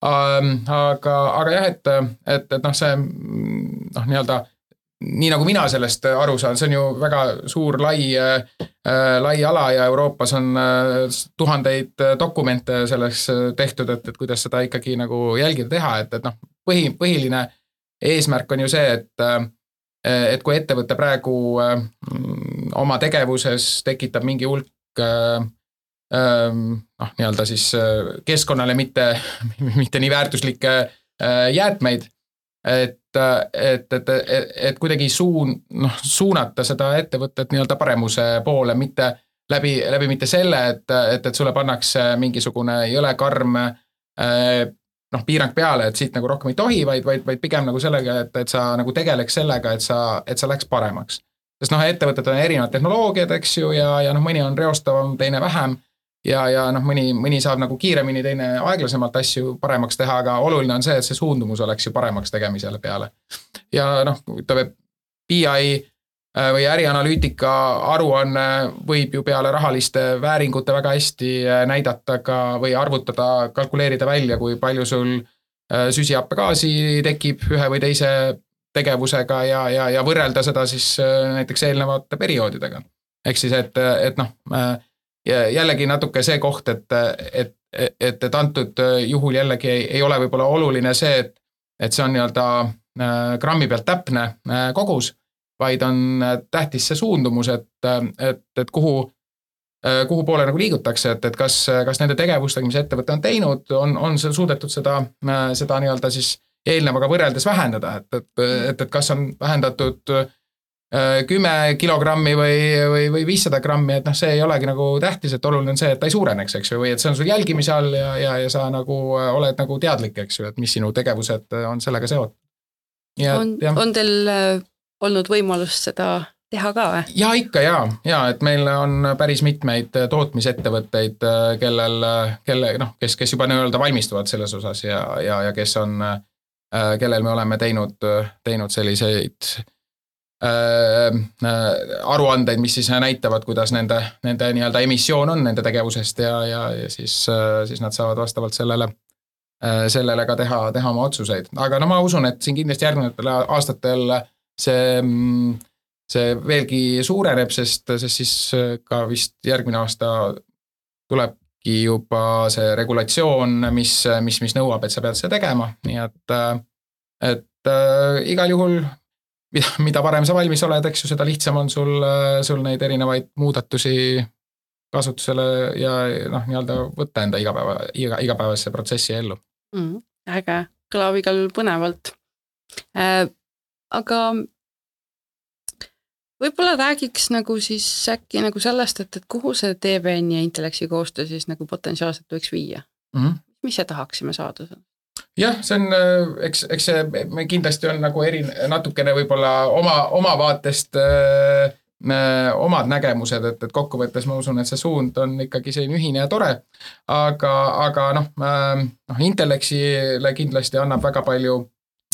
Speaker 2: Ähm, aga, aga jah, et, et, et noh, see noh, nii-öelda nii nagu mina sellest aru saan, see on ju väga suur, lai äh,, lai ala ja Euroopas on äh, tuhandeid dokumente selleks tehtud, et, et kuidas seda ikkagi nagu jälgida, teha, et, et noh, põhi, põhiline eesmärk on ju see, et äh, et kui ettevõte praegu äh, oma tegevuses tekitab mingi hulk äh, äh, noh, nii-öelda siis äh, keskkonnale mitte, mitte nii väärtuslikke äh, jäätmeid, et et, et, et, et kuidagi suun-, noh, suunata seda ettevõtet nii-öelda paremuse poole, mitte läbi, läbi mitte selle, et, et, et sulle pannakse mingisugune jõle karm eh, noh, piirang peale, et siit nagu rohkem ei tohi, vaid, vaid, vaid pigem nagu sellega, et, et sa nagu tegeleks sellega, et sa, et sa läheks paremaks. sest noh, ettevõtted on erinevad tehnoloogiad, eks ju, ja, ja noh, mõni on reostavam, teine vähem ja, ja noh, mõni, mõni saab nagu kiiremini, teine aeglasemalt asju paremaks teha, aga oluline on see, et see suundumus oleks ju paremaks tegemisele peale. ja noh, ütleme BI äh, või ärianalüütika aruanne võib ju peale rahaliste vääringute väga hästi äh, näidata ka või arvutada, kalkuleerida välja, kui palju sul äh, süsihappegaasi tekib ühe või teise tegevusega ja, ja, ja võrrelda seda siis näiteks eelnevate perioodidega. ehk siis, et, et noh, ja jällegi natuke see koht, et, et, et, et antud juhul jällegi ei, ei ole võib-olla oluline see, et, et see on nii-öelda äh, grammi pealt täpne äh, kogus, vaid on äh, tähtis see suundumus, et, et, et kuhu, kuhu poole nagu liigutakse, et, et kas, kas nende tegevustega, mis ettevõte on teinud, on, on suudetud seda, seda nii-öelda siis eelnevaga võrreldes vähendada, et, et, et, et kas on vähendatud äh, Äh, kümme kilogrammi või, või, või viissada grammi, et noh, see ei olegi nagu tähtis, et oluline on see, et ta ei suureneks, eks ju, või et see on sul jälgimise all ja, ja, ja sa nagu äh, oled nagu teadlik, eks ju, et mis sinu tegevused äh, on sellega seotud.
Speaker 1: on, on teil olnud võimalust seda teha ka või?
Speaker 2: ja ikka ja, ja et meil on päris mitmeid tootmisettevõtteid, kellel, kelle noh, kes, kes juba nii-öelda valmistuvad selles osas ja, ja, ja kes on, kellel me oleme teinud, teinud selliseid Äh, äh, aruandeid, mis siis näitavad, kuidas nende, nende nii-öelda emissioon on nende tegevusest ja, ja, ja siis, äh, siis nad saavad vastavalt sellele, sellele ka teha, teha oma otsuseid. aga no ma usun, et siin kindlasti järgnevatel aastatel see, see veelgi suureneb, sest, sest siis ka vist järgmine aasta tulebki juba see regulatsioon, mis, mis, mis nõuab, et sa pead seda tegema, nii et, et äh, igal juhul mida, mida varem sa valmis oled, eks ju, seda lihtsam on sul, sul neid erinevaid muudatusi kasutusele ja noh, nii-öelda võtta enda igapäeva, iga, igapäevasse protsessi ellu
Speaker 1: mm,. äge, kõlab igal juhul põnevalt äh,. aga võib-olla räägiks nagu siis äkki nagu sellest, et, et kuhu see TVN ja Intelleksi koostöö siis nagu potentsiaalselt võiks viia mm? -hmm. mis me tahaksime saada seal?
Speaker 2: Jah, see on, eks, eks see kindlasti on nagu eri, natukene võib-olla oma, oma vaatest äh, omad nägemused, et, et kokkuvõttes ma usun, et see suund on ikkagi selline ühine ja tore. aga, aga noh, noh Intellexile kindlasti annab väga palju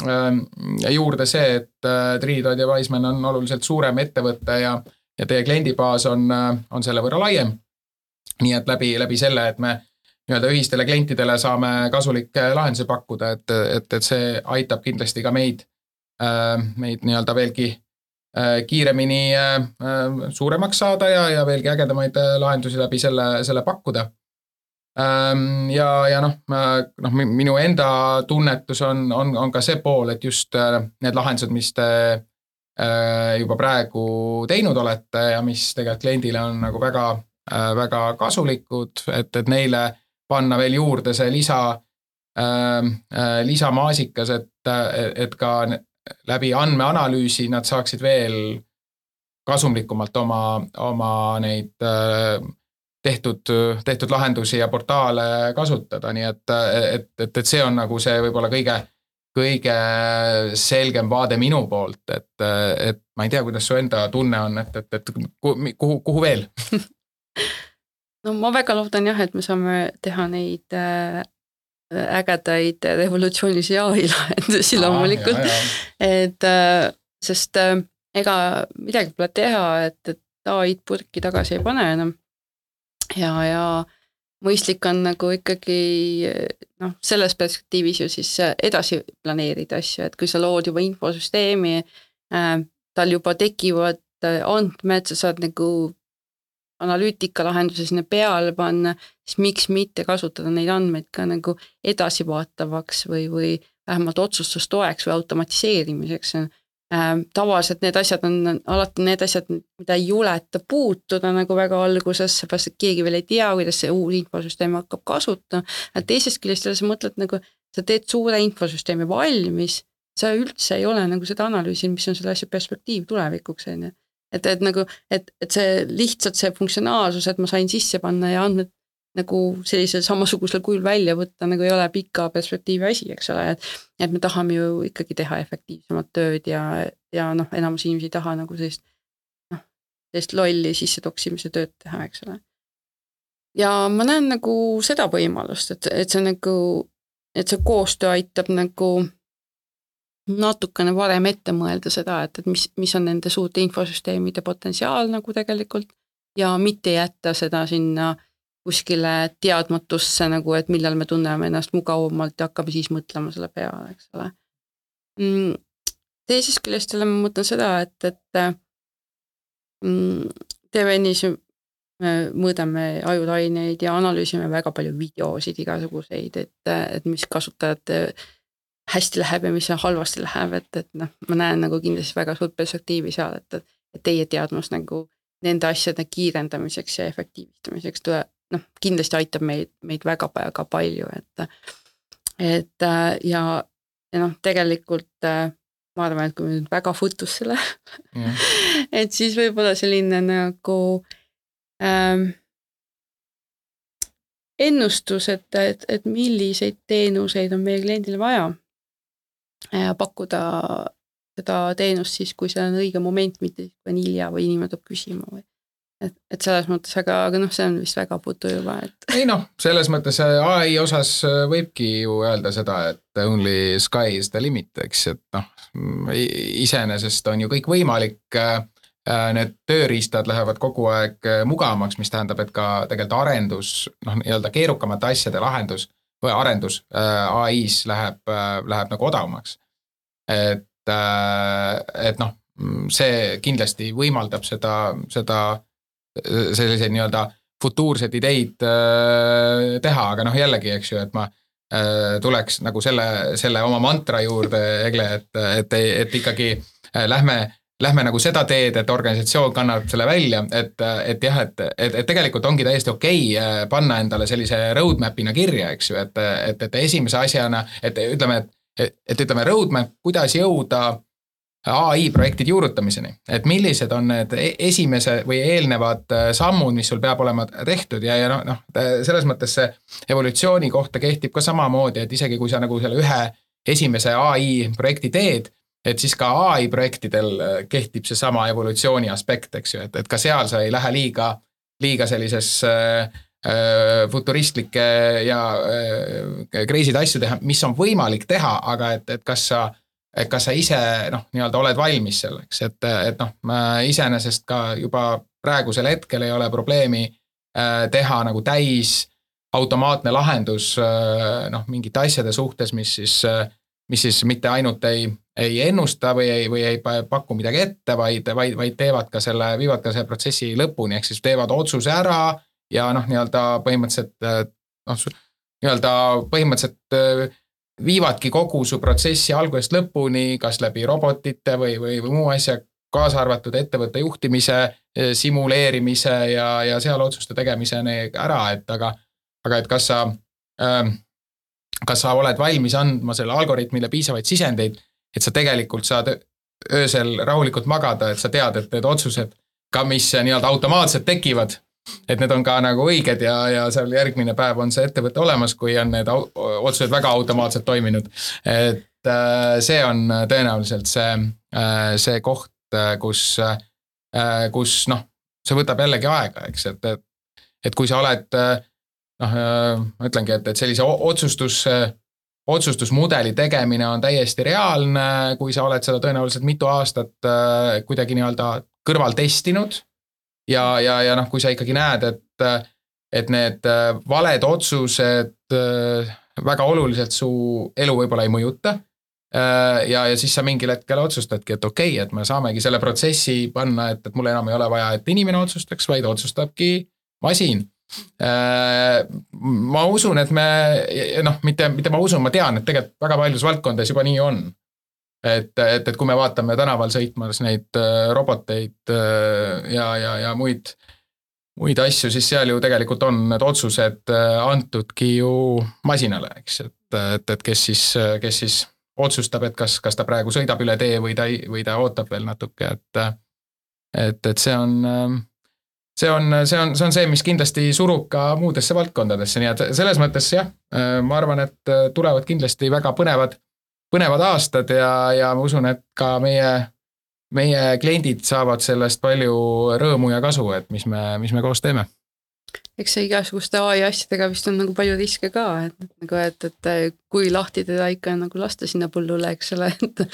Speaker 2: ähm, juurde see, et äh, Trinidad ja Wiseman on oluliselt suurem ettevõte ja, ja teie kliendibaas on, äh, on selle võrra laiem. nii et läbi, läbi selle, et me nii-öelda ühistele klientidele saame kasulikke lahendusi pakkuda, et, et, et see aitab kindlasti ka meid, äh, meid nii-öelda veelgi Äh, kiiremini äh, suuremaks saada ja, ja veelgi ägedamaid lahendusi läbi selle, selle pakkuda. Ähm, ja, ja noh, noh, minu enda tunnetus on, on, on ka see pool, et just need lahendused, mis te juba praegu teinud olete ja mis tegelikult kliendile on nagu väga, väga kasulikud, et, et neile panna veel juurde see lisa, lisamaasikas, et, et ka läbi andmeanalüüsi nad saaksid veel kasumlikumalt oma, oma neid äh, tehtud, tehtud lahendusi ja portaale kasutada, nii et, et, et, et see on nagu see võib-olla kõige, kõige selgem vaade minu poolt, et, et ma ei tea, kuidas su enda tunne on, et, et, et kuhu, kuhu veel
Speaker 1: no ma väga loodan jah, et me saame teha neid äh, ägedaid revolutsioonilisi ai lahendusi loomulikult, et äh, sest äh, ega midagi pole teha, et, et ai-d purki tagasi ei pane enam. ja, ja mõistlik on nagu ikkagi noh, selles perspektiivis ju siis edasi planeerida asju, et kui sa lood juba infosüsteemi tal juba tekivad andmed, sa saad nagu analüütikalahenduse sinna peale panna, siis miks mitte kasutada neid andmeid ka nagu edasivaatavaks või, või vähemalt otsustustoeks või automatiseerimiseks. Ähm, tavaliselt need asjad on alati need asjad, mida ei juleta puutuda nagu väga alguses, seepärast et keegi veel ei tea, kuidas see uus infosüsteem hakkab kasutama. teisest küljest jälle sa mõtled nagu, sa teed suure infosüsteemi valmis, sa üldse ei ole nagu seda analüüsinud, mis on selle asja perspektiiv tulevikuks, on ju et, et nagu, et, et see lihtsalt see funktsionaalsus, et ma sain sisse panna ja andmed nagu sellisel samasugusel kujul välja võtta, nagu ei ole pika perspektiivi asi, eks ole, et et me tahame ju ikkagi teha efektiivsemat tööd ja, ja noh, enamus inimesi ei taha nagu sellist noh, sellist lolli sisse toksimise tööd teha, eks ole. ja ma näen nagu seda võimalust, et, et see nagu, et see koostöö aitab nagu natukene varem ette mõelda seda, et, et mis, mis on nende suurte infosüsteemide potentsiaal nagu tegelikult ja mitte jätta seda sinna kuskile teadmatusse nagu, et millal me tunneme ennast mugavamalt ja hakkame siis mõtlema selle peale, eks ole mm,. teisest küljest jälle ma mõtlen seda, et, et mm, TVN-is me mõõdame ajulaineid ja analüüsime väga palju videosid igasuguseid, et, et mis kasutajate hästi läheb ja mis halvasti läheb, et, et noh, ma näen nagu kindlasti väga suurt perspektiivi seal, et, et teie teadmus nagu nende asjade kiirendamiseks ja efektiivistamiseks tuleb, noh, kindlasti aitab meid, meid väga-väga palju, et et ja, ja noh, tegelikult ma arvan, et kui me nüüd väga futusse läheme mm. et siis võib-olla selline nagu ähm, ennustus, et, et, et milliseid teenuseid on meie kliendile vaja ja pakkuda seda teenust siis, kui see on õige moment, mitte siis, kui on hilja või inimene tuleb küsima või et, et selles mõttes, aga, aga noh, see on vist väga putu juba, et.
Speaker 2: ei noh, selles mõttes äh, ai osas äh, võibki ju öelda seda, et only sky is the limit, eks, et noh, iseenesest on ju kõik võimalik. Äh, need tööriistad lähevad kogu aeg mugavamaks, mis tähendab, et ka tegelikult arendus, noh, nii-öelda keerukamate asjade lahendus või arendus ai-s läheb, läheb nagu odavamaks et, äh, et noh, see kindlasti võimaldab seda, seda, selliseid nii-öelda futuurseid ideid äh, teha, aga noh, jällegi, eks ju, et ma äh, tuleks nagu selle, selle oma mantra juurde, Egle, et, et, et ikkagi lähme lähme nagu seda teed, et organisatsioon kannab selle välja, et, et jah, et, et, et tegelikult ongi täiesti okei okay panna endale sellise roadmap'ina kirja, eks ju, et, et, et esimese asjana, et ütleme, et, et ütleme, roadmap, kuidas jõuda ai projektide juurutamiseni, et millised on need e-, esimese või eelnevad sammud, mis sul peab olema tehtud. Ja, ja noh, noh, selles mõttes see evolutsiooni kohta kehtib ka samamoodi, et isegi kui sa nagu selle ühe esimese ai projekti teed, et siis ka ai projektidel äh, kehtib seesama evolutsiooni aspekt, eks ju, et, et ka seal sa ei lähe liiga, liiga sellisesse äh, futuristlikke ja äh, crazy'd asju teha, mis on võimalik teha, aga et, et kas sa, et kas sa ise noh, nii-öelda oled valmis selleks, et, et noh, iseenesest ka juba praegusel hetkel ei ole probleemi äh, teha nagu täis automaatne lahendus äh, noh, mingite asjade suhtes, mis siis äh, mis siis mitte ainult ei, ei ennusta või ei, või ei paku midagi ette, vaid, vaid, vaid teevad ka selle, viivad ka selle protsessi lõpuni, ehk siis teevad otsuse ära ja noh, nii-öelda põhimõtteliselt noh, nii-öelda põhimõtteliselt viivadki kogu su protsessi algusest lõpuni, kas läbi robotite või, või, või muu asja, kaasa arvatud ettevõtte juhtimise, simuleerimise ja, ja seal otsuste tegemiseni ära, et aga, aga et kas sa ähm, kas sa oled valmis andma selle algoritmile piisavaid sisendeid, et sa tegelikult saad öösel rahulikult magada, et sa tead, et need otsused ka, mis nii-öelda automaatselt tekivad, et need on ka nagu õiged ja, ja seal järgmine päev on see ettevõte olemas, kui on need otsused väga automaatselt toiminud. et äh, see on tõenäoliselt see, äh, see koht, äh, kus, kus noh, see võtab jällegi aega, eks, et, et, et kui sa oled noh, äh, ma ütlengi, et, et sellise otsustus, otsustusmudeli tegemine on täiesti reaalne, kui sa oled seda tõenäoliselt mitu aastat äh, kuidagi nii-öelda kõrval testinud. Ja, ja, ja noh, kui sa ikkagi näed, et, et need äh, valed otsused väga oluliselt su elu võib-olla ei mõjuta ja, ja siis sa mingil hetkel otsustadki, et okei okay,, et me saamegi selle protsessi panna, et, et mul enam ei ole vaja, et inimene otsustaks, vaid otsustabki masin. Äh, ma usun, et me noh, mitte, mitte ma usun, ma tean, et tegelikult väga paljudes valdkondades juba nii on. Et, et, et kui me vaatame tänaval sõitmas neid äh, roboteid äh, ja, ja, ja muid, muid asju, siis seal ju tegelikult on need otsused antudki ju masinale, eks, et, et, et kes siis, kes siis otsustab, et kas, kas ta praegu sõidab üle tee või ta, või ta ootab veel natuke, et et, et see on see on, see on, see on see, mis kindlasti surub ka muudesse valdkondadesse, nii et selles mõttes jah, ma arvan, et tulevad kindlasti väga põnevad, põnevad aastad ja, ja ma usun, et ka meie, meie kliendid saavad sellest palju rõõmu ja kasu, et mis me, mis me koos teeme.
Speaker 1: Eks see igasuguste ai asjadega vist on nagu palju riske ka, et nagu, et, et kui lahti teda ikka nagu lasta sinna põllule, eks ole, et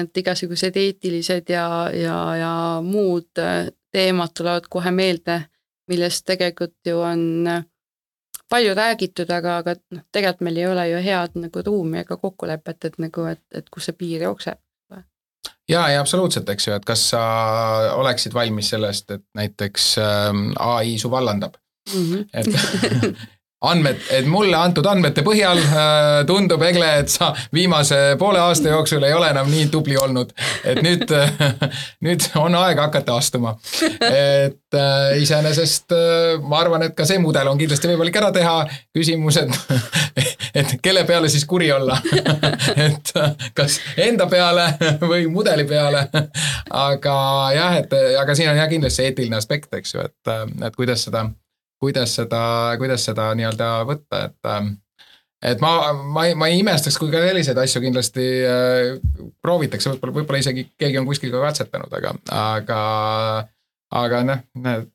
Speaker 1: et igasugused eetilised ja, ja, ja muud teemad tulevad kohe meelde, millest tegelikult ju on palju räägitud, aga, aga noh, tegelikult meil ei ole ju head nagu ruumi ega kokkulepet, et nagu, et, et kus see piir jookseb
Speaker 2: ja, ja absoluutselt, eks ju, et kas sa oleksid valmis sellest, et näiteks ähm, ai su vallandab mm. -hmm. et andmed, et mulle antud andmete põhjal äh, tundub, Egle, et sa viimase poole aasta jooksul ei ole enam nii tubli olnud. et nüüd äh,, nüüd on aeg hakata astuma. et äh, iseenesest äh, ma arvan, et ka see mudel on kindlasti võimalik ära teha, küsimus, et kelle peale siis kuri olla et äh, kas enda peale või mudeli peale. aga jah, et aga siin on jah kindlasti eetiline aspekt, eks ju, et, äh, et kuidas seda kuidas seda, kuidas seda nii-öelda võtta, et ähm, et ma, ma ei, ma ei imestaks, kui ka selliseid asju kindlasti äh, proovitakse, võib-olla, võib-olla isegi keegi on kuskil ka katsetanud, aga, aga aga noh, need,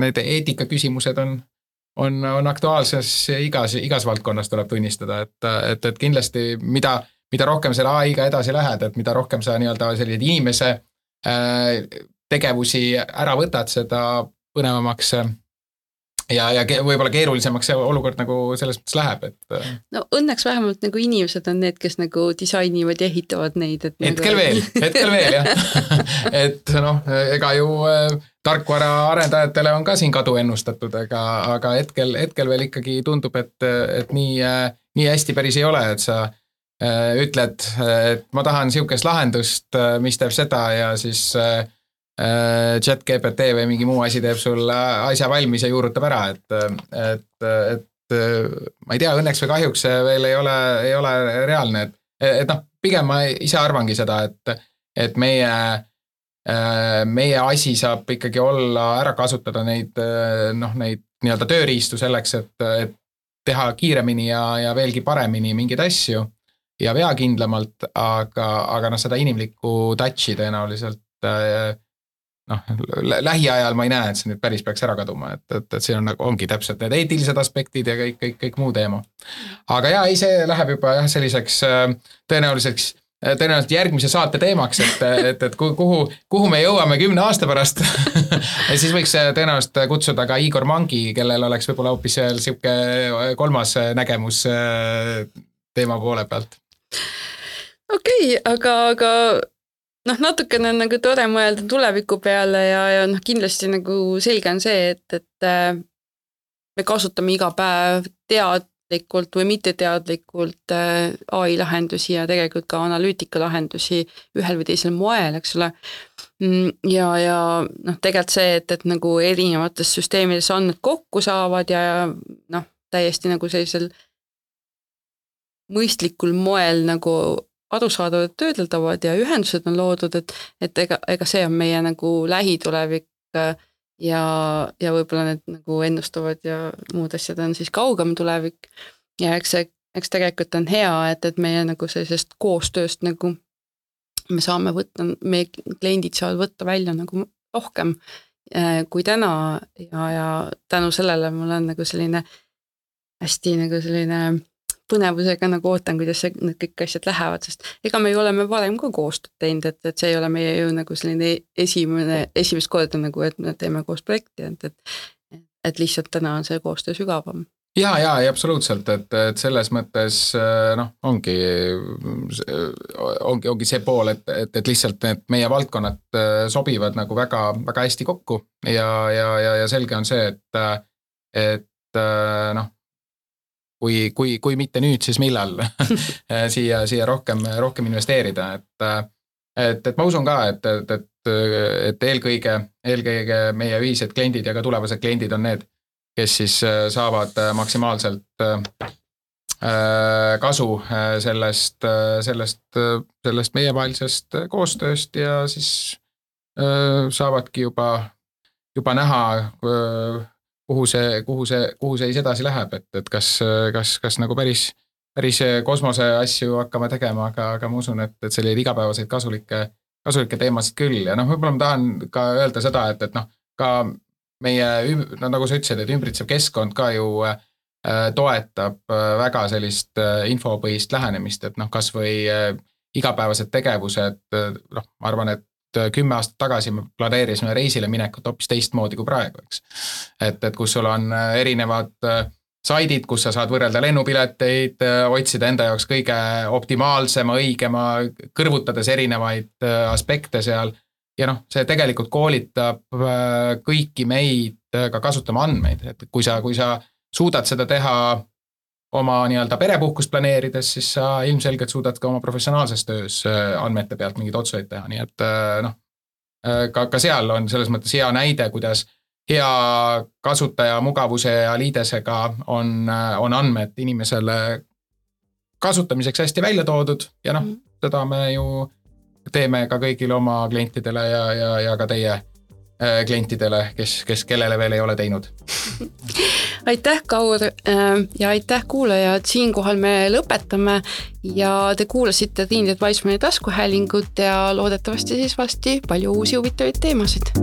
Speaker 2: need eetikaküsimused on, on, on aktuaalses igas, igas valdkonnas tuleb tunnistada, et, et, et kindlasti mida, mida rohkem selle ai-ga edasi lähed, et mida rohkem sa nii-öelda selliseid inimese äh, tegevusi ära võtad, seda põnevamaks ja, ja võib-olla keerulisemaks see olukord nagu selles mõttes läheb, et. Äh,
Speaker 1: no õnneks vähemalt nagu inimesed on need, kes nagu disainivad ja ehitavad neid, et.
Speaker 2: hetkel nagu... veel, hetkel veel jah et noh, ega ju äh, tarkvaraarendajatele on ka siin kadu ennustatud, aga, aga hetkel, hetkel veel ikkagi tundub, et, et nii, äh, nii hästi päris ei ole, et sa ütled, et ma tahan sihukest lahendust, mis teeb seda ja siis chat GPT või mingi muu asi teeb sulle asja valmis ja juurutab ära, et, et, et ma ei tea, õnneks või kahjuks see veel ei ole, ei ole reaalne, et, et noh, pigem ma ise arvangi seda, et, et meie meie asi saab ikkagi olla ära kasutada neid noh, neid nii-öelda tööriistu selleks, et, et teha kiiremini ja, ja veelgi paremini mingeid asju ja veakindlamalt, aga, aga noh, seda inimlikku touch'i tõenäoliselt noh, lähiajal ma ei näe, et see nüüd päris peaks ära kaduma, et, et, et siin on nagu, ongi täpselt need eetilised aspektid ja kõik, kõik, kõik muu teema. aga jaa, ei, see läheb juba jah, selliseks tõenäoliseks tõenäoliselt järgmise saate teemaks, et, et, et kuhu, kuhu me jõuame kümne aasta pärast ja siis võiks tõenäoliselt kutsuda ka Igor Mangi, kellel oleks võib-olla hoopis sihuke kolmas nägemus teema poole pealt.
Speaker 1: okei okay,, aga, aga noh, natukene on nagu tore mõelda tuleviku peale ja, ja noh, kindlasti nagu selge on see, et, et äh, me kasutame iga päev tead-, teadlikult või mitteteadlikult äh, ai lahendusi ja tegelikult ka analüütika lahendusi ühel või teisel moel, eks ole. Mm, ja, ja noh, tegelikult see, et, et nagu erinevates süsteemides andmed kokku saavad ja noh, täiesti nagu sellisel mõistlikul moel nagu arusaadavad, töödeldavad ja ühendused on loodud, et, et ega, ega see on meie nagu lähitulevik äh, ja, ja võib-olla need nagu ennustavad ja muud asjad on siis kaugem tulevik. ja eks see, eks tegelikult on hea, et, et meie nagu sellisest koostööst nagu me saame võtta, meie kliendid saavad võtta välja nagu rohkem äh, kui täna ja, ja tänu sellele mul on nagu selline hästi nagu selline põnevusega nagu ootan, kuidas see, need kõik asjad lähevad, sest ega me ju oleme varem ka koostööd teinud, et, et see ei ole meie ju nagu selline esimene, esimest korda nagu, et me teeme koos projekti, et, et et lihtsalt täna on see koostöö sügavam.
Speaker 2: Ja, ja, ja absoluutselt, et, et selles mõttes noh, ongi, ongi, ongi see pool, et, et, et lihtsalt need meie valdkonnad sobivad nagu väga, väga hästi kokku ja, ja, ja, ja selge on see, et, et noh, kui, kui, kui mitte nüüd, siis millal siia, siia rohkem, rohkem investeerida, et et, et ma usun ka, et, et, et, et eelkõige, eelkõige meie ühised kliendid ja ka tulevased kliendid on need, kes siis saavad maksimaalselt kasu sellest, sellest, sellest meievahelisest koostööst ja siis saavadki juba, juba näha kuhu see, kuhu see, kuhu see siis edasi läheb, et, et kas, kas, kas nagu päris, päris kosmose asju hakkame tegema, aga, aga ma usun, et, et selliseid igapäevaseid kasulikke, kasulikke teemasid küll. Ja noh, võib-olla ma tahan ka öelda seda, et, et noh, ka meie, no nagu sa ütlesid, et ümbritsev keskkond ka ju äh, toetab äh, väga sellist äh, infopõhist lähenemist, et noh, kasvõi äh, igapäevased tegevused, äh, noh, ma arvan, et kümme aastat tagasi me planeerisime reisile minekut hoopis teistmoodi kui praegu, eks. et, et kus sul on äh, erinevad äh, saidid, kus sa saad võrrelda lennupileteid, otsida enda jaoks kõige optimaalsema, õigema, kõrvutades erinevaid aspekte seal. ja noh, see tegelikult koolitab kõiki meid ka kasutama andmeid, et kui sa, kui sa suudad seda teha oma nii-öelda perepuhkust planeerides, siis sa ilmselgelt suudad ka oma professionaalses töös äh, andmete pealt mingeid otsuseid teha, nii et äh, noh, äh, ka, ka seal on selles mõttes hea näide, kuidas hea kasutaja mugavuse ja liidesega on, on andmed inimesele kasutamiseks hästi välja toodud ja noh, mhm. seda me ju teeme ka kõigile oma klientidele ja, ja, ja ka teie klientidele, kes, kes, kellele veel ei ole teinud.
Speaker 1: Aitäh, Kaur äh, ja aitäh, kuulajad, siinkohal me lõpetame ja te kuulasite Triin Adviceman'i taskuhäälingut ja loodetavasti siis varsti palju uusi huvitavaid teemasid